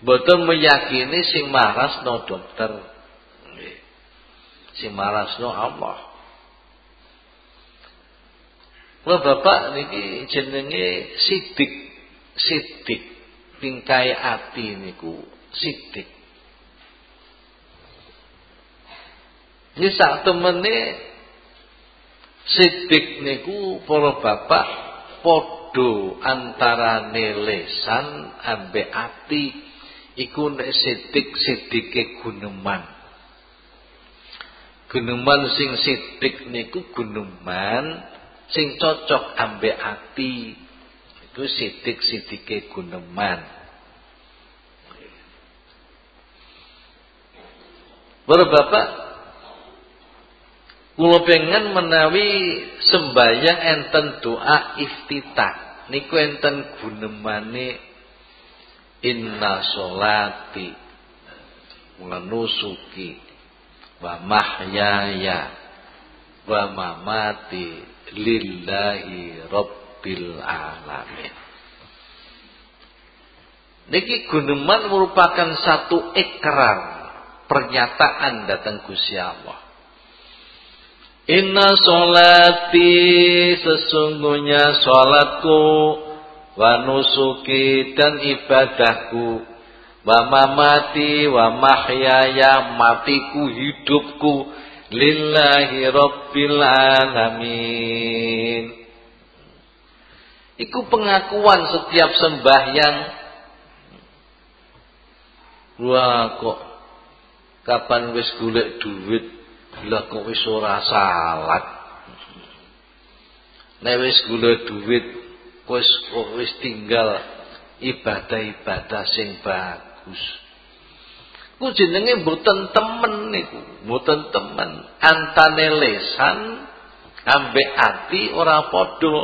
Boten meyakini sing marasno dokter. Sing marasno Allah. Lho Bapak niki jenenge sidik. Sidik tingkai ati niku sidik. Ini sak temene Sidik niku para bapak padha antarane lesan ambek ati iku nek sidik sidike guneman. Guneman sing sidik niku guneman sing cocok ambek ati. Iku sidik sidike guneman. Para bapak Kula pengen menawi sembayang enten doa iftitah. Niku enten gunemane inna sholati wa nusuki wa mahyaya wa mamati lillahi rabbil alamin. Niki guneman merupakan satu ikrar pernyataan datang Gusti Allah. Inna solati sesungguhnya solatku wa nusuki dan ibadahku wa mamati wa mahyaya matiku hidupku lillahi rabbil alamin. Iku pengakuan setiap sembahyang. Wah kok kapan wis golek duit lah kok wis ora salat. Nek wis gula duit, wis kok wis tinggal ibadah-ibadah sing bagus. Ku jenenge mboten temen niku, mboten temen. Antane lesan ambek ati ora padha.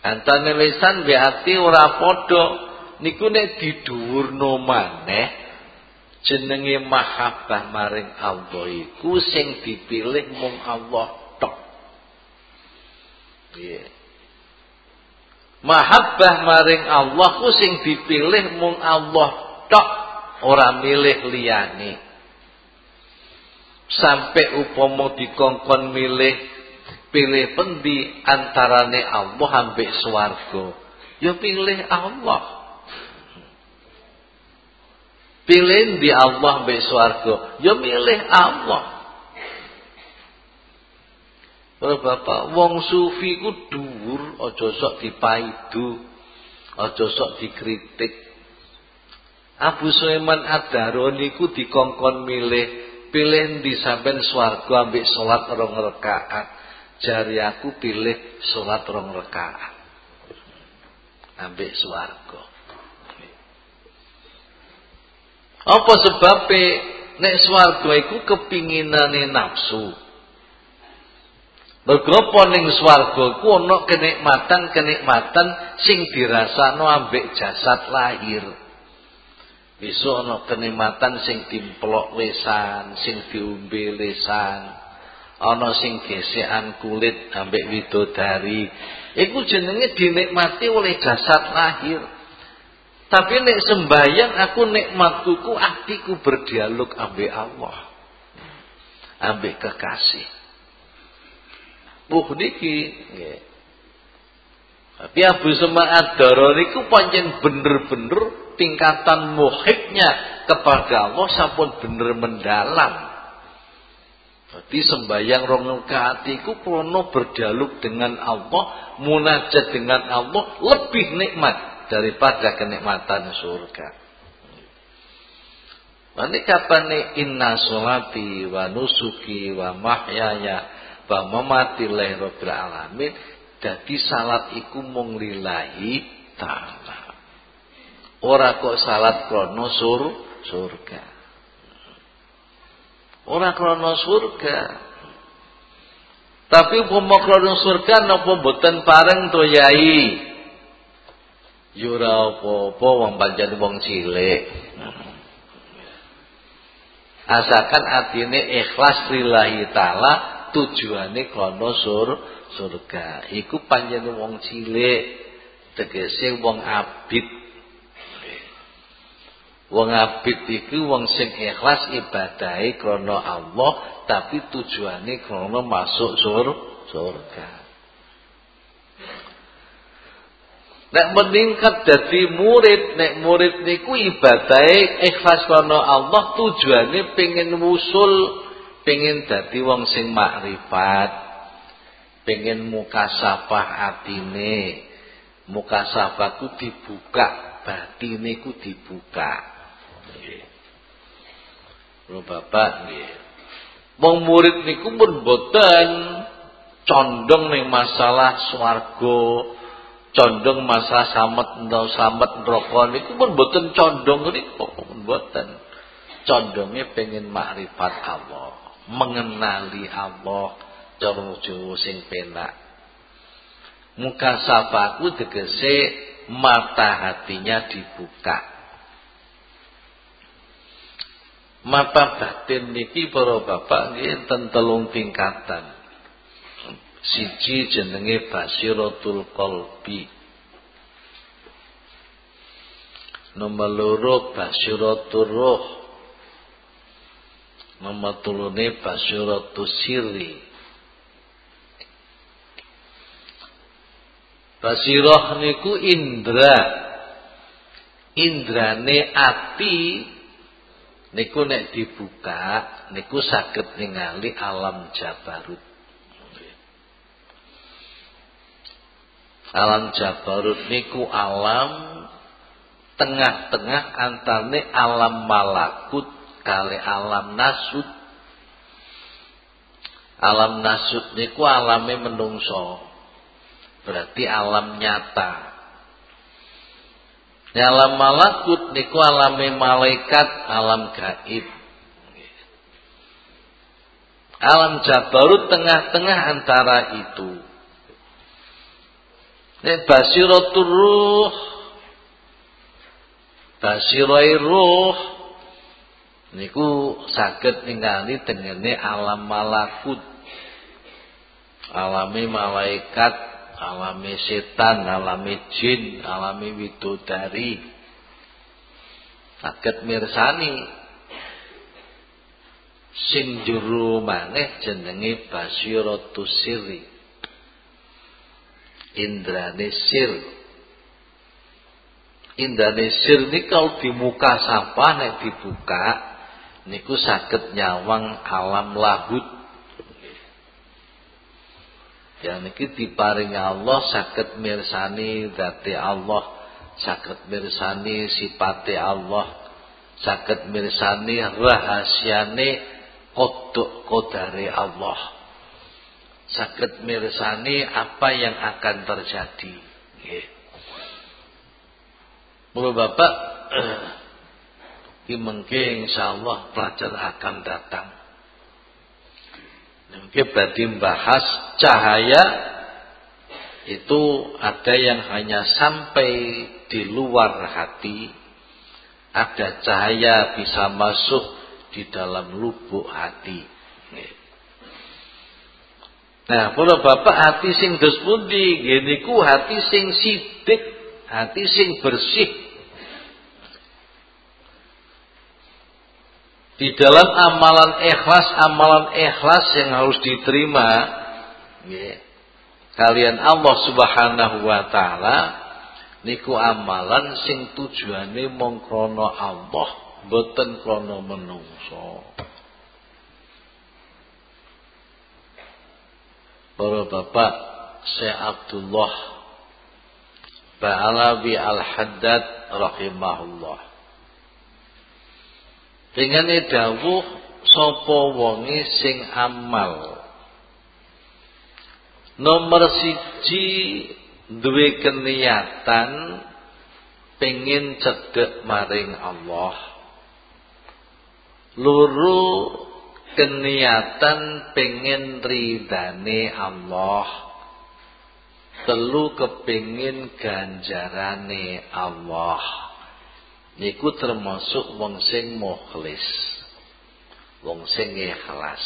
Antane lisan be ati ora padha. Niku nek didhuwurno maneh jenenge mahabbah maring Allah iku sing dipilih mung Allah tok. Piye? Mahabbah maring Allah ku sing dipilih mung Allah tok, ora milih liyane. Sampai upama dikongkon milih pilih pendi antarane Allah ambek swarga. Ya pilih Allah. Pilih di Allah mbek swarga. Ya milih Allah. Para bapak, wong sufi ku dhuwur, aja sok dipaidu, aja sok dikritik. Abu Sulaiman Ad-Daroni niku dikongkon milih, pilih di sampean swarga ambek salat rong rakaat. Jari aku pilih salat rong rakaat. Ambek swarga. Apa sebabnya nek swarga iku kepinginane nafsu. Mergo apa ning swarga iku ana kenikmatan-kenikmatan sing dirasakno ambek jasad lahir. Besok ana kenikmatan sing dimplok lesan, sing diombe lesan. Ana sing gesekan kulit ambek widodari. Iku jenenge dinikmati oleh jasad lahir. Tapi nek sembayang aku nikmatku ku atiku berdialog ambek Allah. Ambek kekasih. Buh niki nggih. Tapi Abu Suma'ad Daror niku pancen bener-bener tingkatan muhibnya kepada Allah sampun bener mendalam. Jadi sembahyang rong rakaat iku krono berdialog dengan Allah, munajat dengan Allah lebih nikmat daripada kenikmatan surga. Nanti kapan nih inna solati wa nusuki wa mahyaya wa mamati lillahi rabbil alamin jadi salat iku mung lillahi ta'ala. Ora kok salat krono sur surga. Ora krono surga. Tapi umpama krono surga napa boten pareng to yai? Yura apa-apa wong pancen wong cilik. Asalkan atine ikhlas lillahi taala tujuane kono sur surga. Iku pancen wong cilik, tegese wong abid. Wong abid iku wong sing ikhlas ibadahe krana Allah tapi tujuane krana masuk sur surga. Nek meningkat jadi murid, nek murid niku ibadahe ikhlas karena Allah tujuane pengen wusul, pengen dadi wong sing makrifat, pengen mukasafah atine. Mukasafah ku dibuka, batine ku dibuka. Nggih. Bapak nggih. Wong murid niku pun boten condong ning masalah swarga condong masa samet ndau samet neraka niku pun boten condong pun boten. Condongnya pengen makrifat Allah, mengenali Allah cara Jawa sing penak. Muka safaku tegese mata hatinya dibuka. Mata batin niki para bapak nggih enten telung tingkatan. Siji jenenge basiratul qalbi. Nomor loro basiratul roh. Nomor tulune basiratul sirri. Basirah niku indra. Indrane ati niku nek dibuka niku saged ningali alam jabarut. Alam Jabarut niku alam tengah-tengah antane alam malakut kali alam nasut. Alam nasut niku alame menungso. Berarti alam nyata. Alam malakut niku alame malaikat, alam gaib. Alam Jabarut tengah-tengah antara itu. Nek basiratul ruh. Basirai ruh. Niku saged ningali dengene alam malakut. Alami malaikat alami setan alami jin alami widodari. Saged mirsani. Sing juru maneh jenenge basiratus indrane sir indrane sir ini kalau di muka sapa nek dibuka niku saged nyawang alam lahut. Ya niki diparingi Allah saged mirsani dati Allah saged mirsani sipate Allah saged mirsani rahasiane kodok kodare Allah sakit mirsani apa yang akan terjadi. Nggih. Bapak ki mengke insyaallah pelajar akan datang. Mungkin berarti bahas cahaya itu ada yang hanya sampai di luar hati, ada cahaya bisa masuk di dalam lubuk hati. Nah, para bapak hati sing dos pundi? Geniku hati sing sidik, hati sing bersih. Di dalam amalan ikhlas, amalan ikhlas yang harus diterima, ya, kalian Allah Subhanahu wa taala niku amalan sing tujuane mong Allah, boten krana menungso. Para bapak Syekh Abdullah Ba'alawi Al-Haddad rahimahullah. Dengan dawuh sapa wonge sing amal? Nomor siji duwe keniatan pengen cedek maring Allah. Luru keniatan pengen ridane Allah. Telu kepingin ganjarane Allah. Niku termasuk wong sing mukhlis wong sing ikhlas.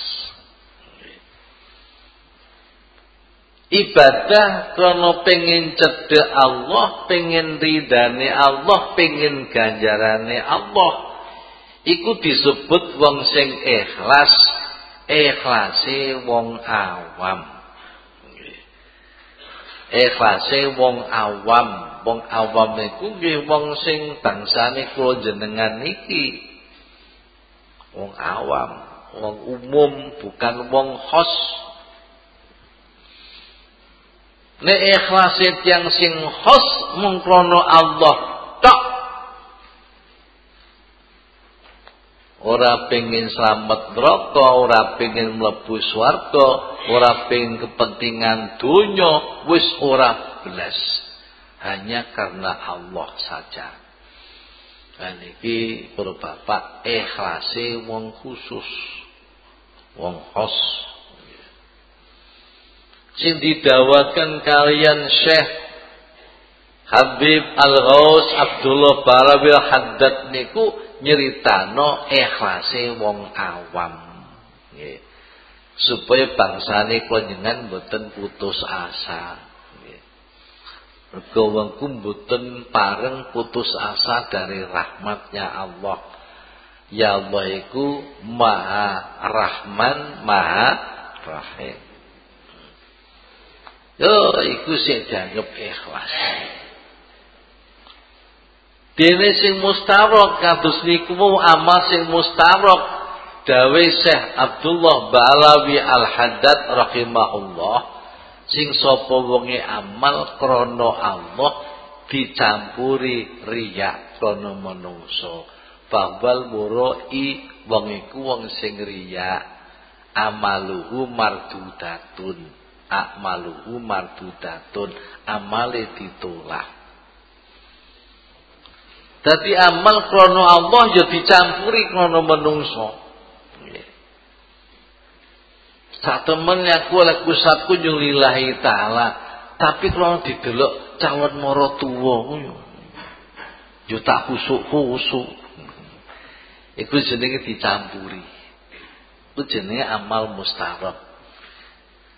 Ibadah krono pengen cedek Allah pengen ridane Allah pengen ganjarane Allah iku disebut wong sing ikhlas ikhlase wong awam. Ikhlase wong awam. Wong awam iku nggih wong sing bangsane kula jenengan niki. Wong awam wong umum bukan wong khos. Nek ikhlase tiyang sing khos mung Allah tok ora pengen selamat neraka, ora pengen mlebu swarga, ora pengen kepentingan dunia, wis ora belas. Hanya karena Allah saja. Dan iki para bapak ikhlase wong khusus, wong khos. Sing didawakan kalian Syekh Habib Al-Ghaus Abdullah Barabil Haddad niku nyeritano ikhlase wong awam. Nggih. Supaya bangsane panjenengan boten putus asa. Nggih. Wongku boten pareng putus asa dari rahmatnya Allah. Ya Allah iku maha rahman maha rahim. Yo iku sing dianggap ikhlas Dene sing mustarok kados niku amal sing mustarok. Dawe Syekh Abdullah Ba'alawi Al-Haddad rahimahullah sing sapa wonge amal krana Allah dicampuri riya krana manungsa. Babal muroi wong iku wong sing riya amaluhu mardudatun. Amaluhu mardudatun amale ditolak Dadi amal krono Allah ya dicampuri krono menungso. Sak temen aku oleh kusatku nyung lillahi taala, tapi krono didelok calon moro tuwa yo. Yo tak kusuk-kusuk. Iku jenenge dicampuri. Iku jenenge amal mustarab.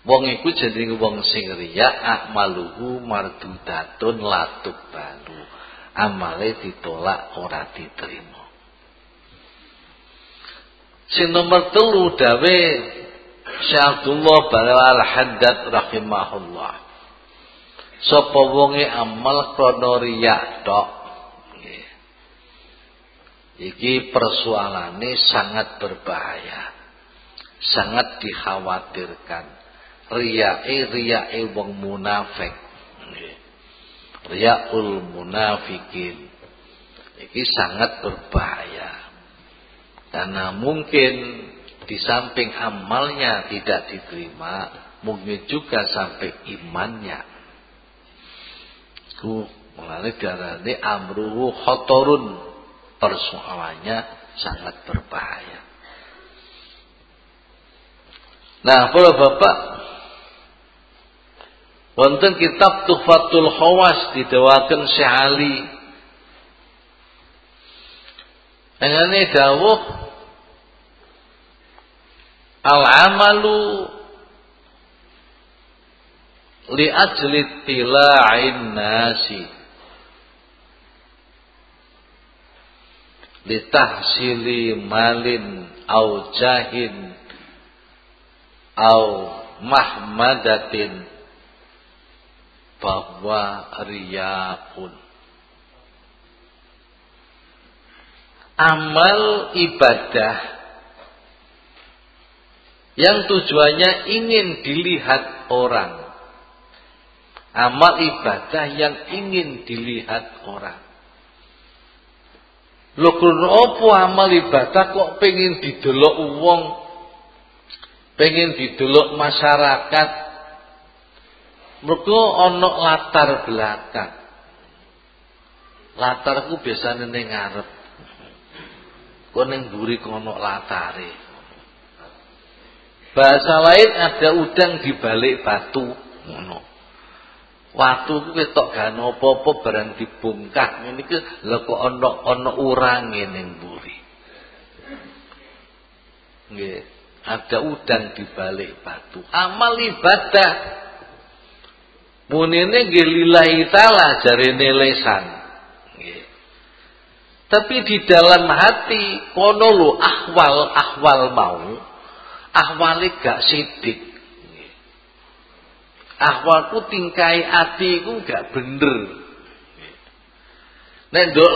Wong iku jenenge wong sing riya akmaluhu mardudatun latuk balu. Amale ditolak ora diterima. Sing nomor telu dawe Syekh Abdullah Balal Haddad rahimahullah. Sapa wonge amal krana riya tok. Iki persoalannya sangat berbahaya. Sangat dikhawatirkan. Riyae riyae wong munafik. Riyaul munafikin. Iki sangat berbahaya. Karena mungkin di samping amalnya tidak diterima, mungkin juga sampai imannya. Ku mengalami darah ini amruhu khotorun persoalannya sangat berbahaya. Nah, para bapak, wonten kitab Tuhfatul Khawas didawakan Syekh Ali. Dengan dawuh al-amalu li ajli tila'in nasi litahsili malin au jahin au mahmadatin bahwa riyaun amal ibadah yang tujuannya ingin dilihat orang. Amal ibadah yang ingin dilihat orang. Lho krana apa amal ibadah kok pengen didelok wong, pengen didelok masyarakat. Mergo ana latar belakang. Latarku biasanya ning ngarep. Kok ning mburi kono. Bahasa lain ada udang di balik batu ngono. Watu ku ketok gak apa-apa barang dibongkar. Ngene iki lha kok ana ana ada udang di balik batu. Amal ibadah. Munine nggih lillahi taala jarene lesan. Tapi di dalam hati kono lho ahwal-ahwal mau. Ahwale gak sidik ahwalku tingkai ati ku gak bener. Nek ndok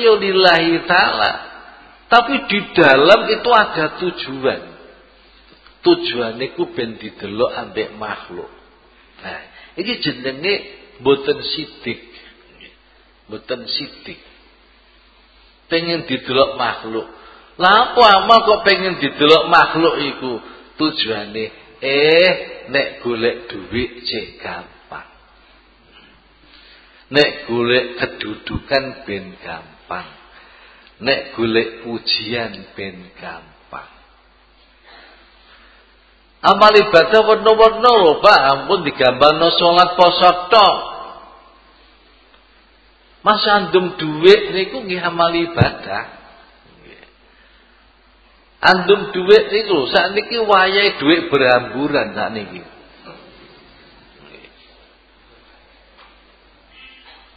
yo lillahi taala. Tapi di dalam itu ada tujuan. Tujuannya ku ben didelok ambek makhluk. Nah, ini jenenge boten sidik. Boten sidik. Pengen didelok makhluk. Lah apa amal kok pengen didelok makhluk iku? Tujuannya Eh, nek golek duit cek gampang. Nek golek kedudukan ben gampang. Nek golek pujian ben gampang. Amal ibadah warna-warna lho, Pak. Ampun digambarno salat poso tok. Mas andum duit niku nggih amal ibadah. Andum duit itu saat niki wayai duit berhamburan saat niki.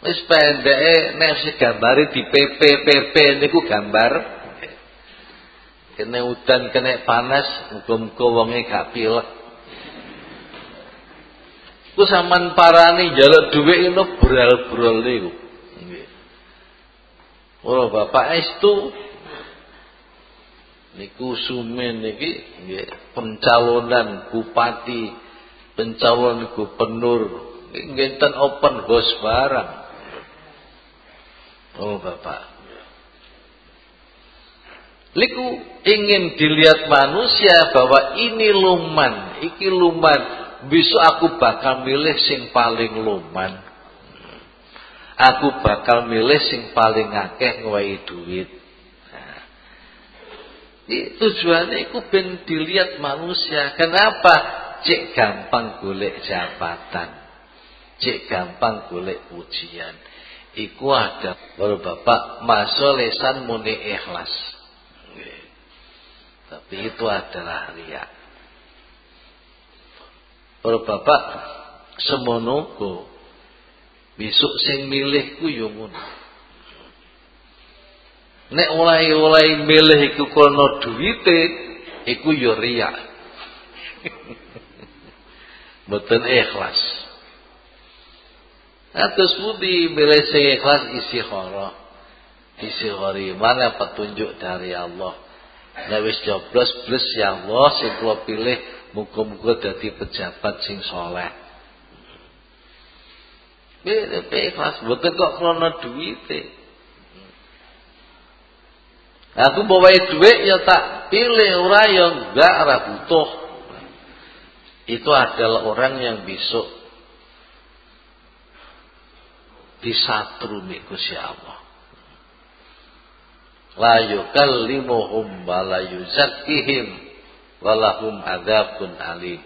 Wis pendeke nek gambare di PP PP niku gambar. Kene udan kene panas, muga-muga wonge gak pilek. Ku sampean parani njaluk dhuwit ngono bral-bral niku. Nggih. Oh, Bapak estu niku sumen niki nggih pencalonan bupati, pencalonan gubernur ngenten open house barang. Oh Bapak. Liku ingin dilihat manusia bahwa ini luman, iki luman. Besok aku bakal milih sing paling luman. Aku bakal milih sing paling akeh ngwehi duit. Tujuannya itu ben dilihat manusia. Kenapa? Cek gampang golek jabatan. cek gampang golek pujian. Iku ada baru bapak masuk lesan muni ikhlas. Tapi itu adalah riak. Baru bapak semono besok sing milih ku yo Nek oleh-oleh milih iku krana duwite, iku yo riya. Mboten ikhlas. Atus budi milih sing ikhlas istikharah. Istikharah mana petunjuk dari Allah. Nek wis joblos blus ya Allah sing kula pilih muga-muga dadi pejabat sing soleh. Beda ikhlas, mboten kok krana duwite. Aku bawa duit ya tak pilih orang yang enggak ora butuh. Itu adalah orang yang besok disatru Gusti Allah. La yukallimuhum wa la yuzakkihim walahum adzabun alim.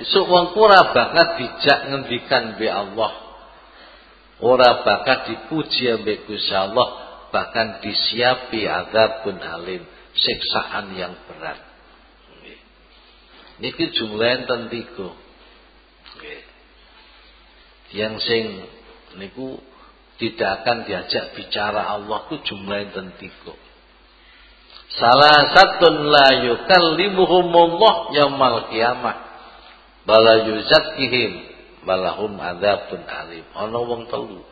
Besok wong ora banget dijak ngendikan be Allah. Ora bakal dipuji ambek Gusti Allah bahkan disiapi pun alim siksaan yang berat. Niki jumlah tentiku yang sing niku tidak akan diajak bicara Allah ku jumlah tentiku salah satu la yukallimuhumullah yaumal qiyamah. Bala yuzakkihim balahum adzabun alim. Ana wong telu.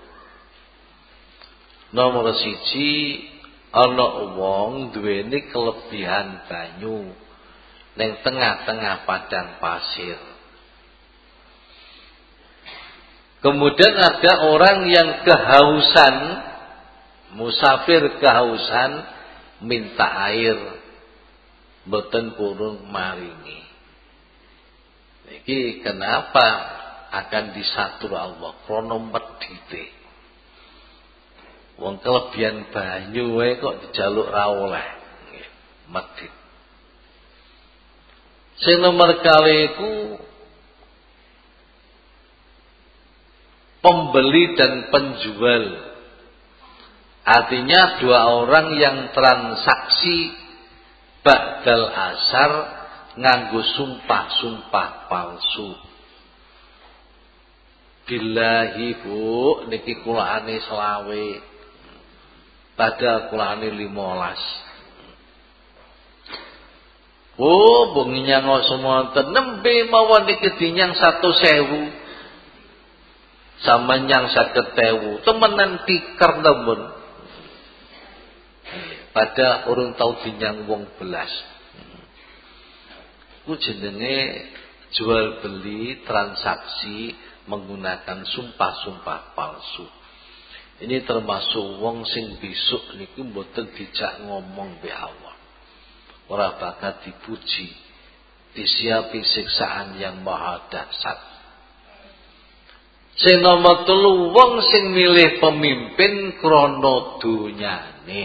Nomor siji ana wong duweni kelebihan banyu. Ning tengah-tengah padang pasir kemudian ada orang yang kehausan musafir kehausan minta air boten purun maringi iki kenapa akan disatur Allah krono medhite. Wong kelebihan banyu wae kok dijaluk ra oleh. Medhit. Sing nomor pembeli dan penjual. Artinya dua orang yang transaksi bakal asar nganggu sumpah-sumpah palsu. Bila Bu, niki kulaane selawe. pada kulaane 15. Oh, bunginya ngoso monten nembe mawon niki satu 1000 samanyang sakit tewu temenan tikar nemen pada orang tahu dinyang wong belas. Ku jenenge jual beli transaksi menggunakan sumpah-sumpah palsu. Ini termasuk wong sing besok niku mboten dijak ngomong be Allah. Ora bakal dipuji disiapi siksaan yang maha dahsyat. Sing nomor telu wong sing milih pemimpin krana dunyane.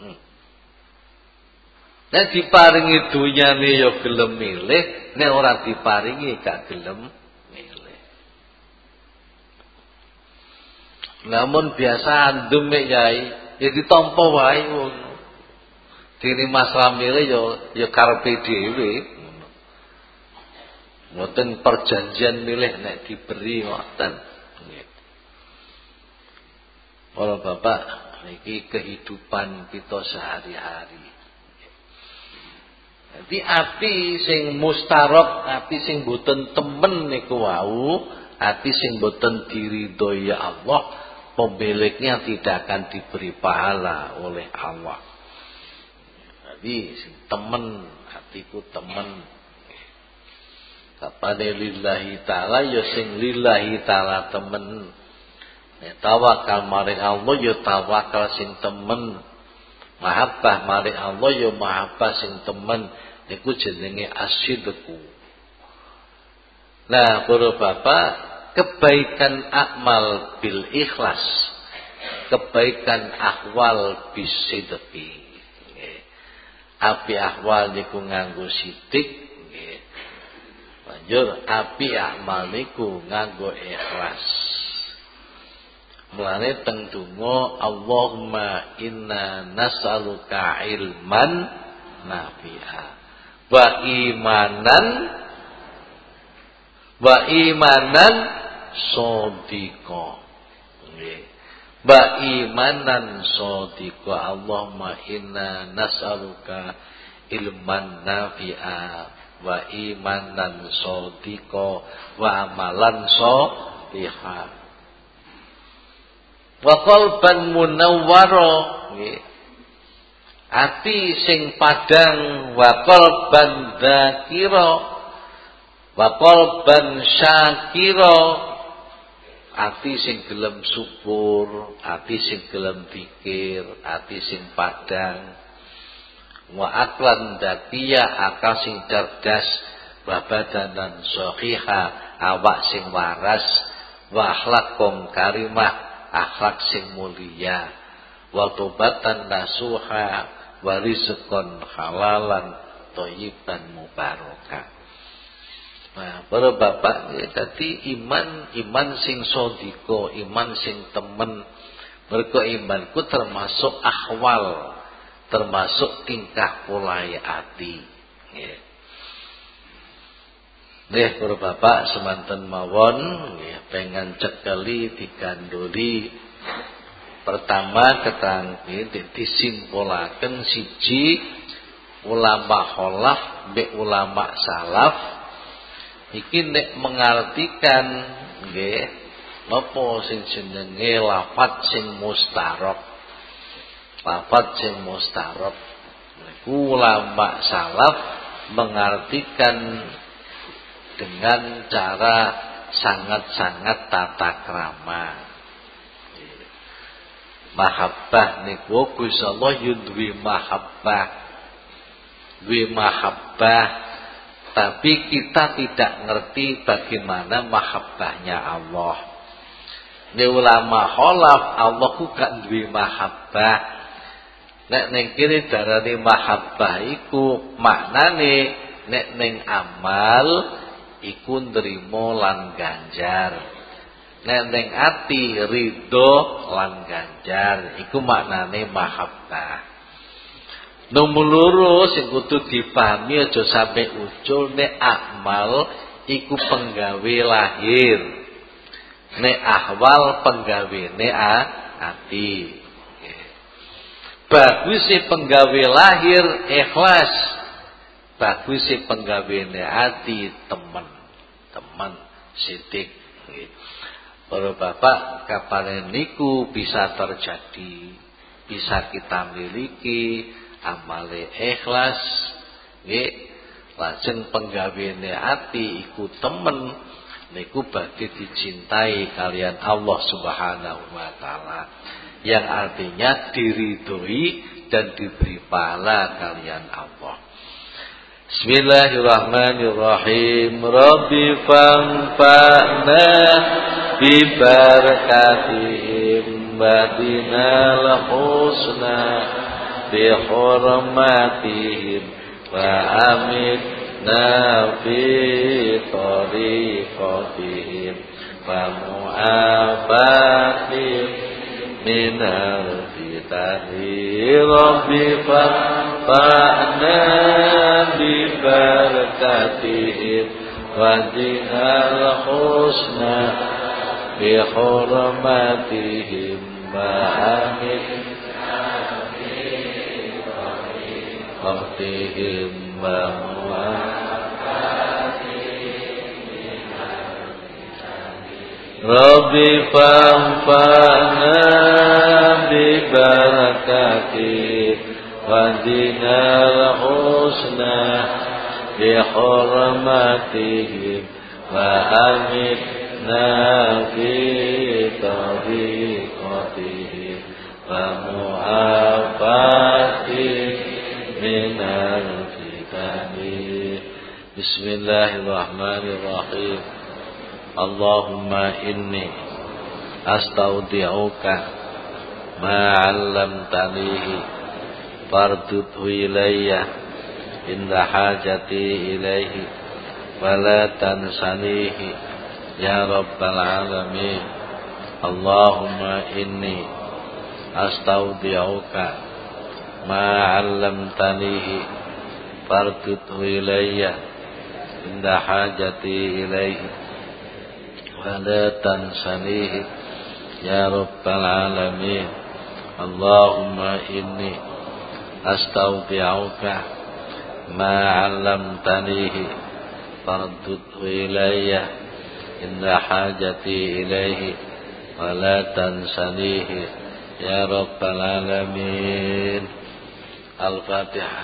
Hmm. Nek diparingi dunyane ya gelem milih, nek ora diparingi gak gelem Namun biasa andum mek yai, ya ditampa wae wong. Diri Mas Ramile ya ya karepe dhewe. Mboten perjanjian milih nek diberi ngoten. Para bapak, niki kehidupan kita sehari-hari. Jadi api sing mustarok, api sing boten temen niku wau, ati sing boten diridhoi Allah pemiliknya tidak akan diberi pahala oleh Allah. Jadi temen hatiku temen. Kapane lillahi ta'ala ya sing lillahi ta'ala temen. Nek tawakal maring Allah ya tawakal sing temen. Mahabbah maring Allah ya mahabbah sing temen. Niku jenenge asyidku. Nah, para bapak kebaikan amal bil ikhlas kebaikan ahwal bisidqi api ahwal niku nganggo sidik Banjur api amal nganggo ikhlas. Mulane teng donga Allahumma inna nas'aluka ilman nafi'a wa imanan wa imanan sadiqa. Nggih. Wa imanan sadiqa Allahumma inna nas'aluka ilman nafi'a wa imanan sadiqa wa amalan salihah wa qalban munawwara ati sing padang wa qalban dzakira wa qalban syakira. Ati sing gelem syukur ati sing gelem pikir ati sing padang wa aklan dakia akal sing cerdas wa badanan sahiha awak sing waras wa akhlaqum karimah akhlak sing mulia wa tobatan nasuha wa rizqan halalan thayyiban mubarakah Nah, para bapak ya, tadi iman iman sing sodiko, iman sing temen. Mereka imanku termasuk ahwal, termasuk tingkah polai hati. Ya. Nih para bapak semanten mawon ya, pengen cekali digandoli pertama ketang disimpulaken siji ulama kholaf be ulama salaf iki nek mengartikan nggih napa sing jenenge lafat sing mustarok lafat sing mustarok ulama salaf mengartikan dengan cara sangat-sangat tata krama. Mahabbah niku Gusti Allah yudwi mahabbah. Duwe mahabbah tapi kita tidak ngerti bagaimana mahabbahnya Allah. Ini ulama kholaf Allah ku gak duwe mahabbah. Nek ning kene darane mahabbah iku maknane nek ning amal iku nrimo lan ganjar. Nek ning ati ridho lan ganjar iku maknane mahabbah. Nomor loro sing kudu dipahami aja sampe ucul nek amal iku penggawe lahir. Nek ahwal penggawene ati bagus penggawe lahir ikhlas. Bagus si penggawene ati temen. Temen sidik. Para bapak kapan niku bisa terjadi bisa kita miliki amale ikhlas. Nggih. Lajeng penggawene ati iku temen niku badhe dicintai kalian Allah Subhanahu wa taala yang artinya diridhoi dan diberi pahala kalian Allah. Bismillahirrahmanirrahim. Rabbi fanfa'na Bibarakatihim Badinal husna Bihurmatihim Wa amitna Fi tariqatihim Wa mu'afatihim Minal fitani Rabbi fanfa'na ببركاتهم ودنا الحسنى بحرمتهم وأمن وقتهم Rabbi fanfa'na bi barakatih ودنا الحسنى بحرمتهم وأمتنا في طريقتهم ومعافاتهم من الفتن بسم الله الرحمن الرحيم Allahumma inni astaudi'uka ma'allam tanihi fardudhu ilayya inda hajati ilayhi wala tansanihi ya rabbal alamin. Allahumma inni astaudi'uka ma'allamtanihi fardudhu ilayya inda hajati ilayhi ولا تنسنيه يا رب العالمين اللهم إني أستودعك ما علمتنيه فارده إلي عند حاجتي إليه ولا تنسنيه يا رب العالمين الفاتحة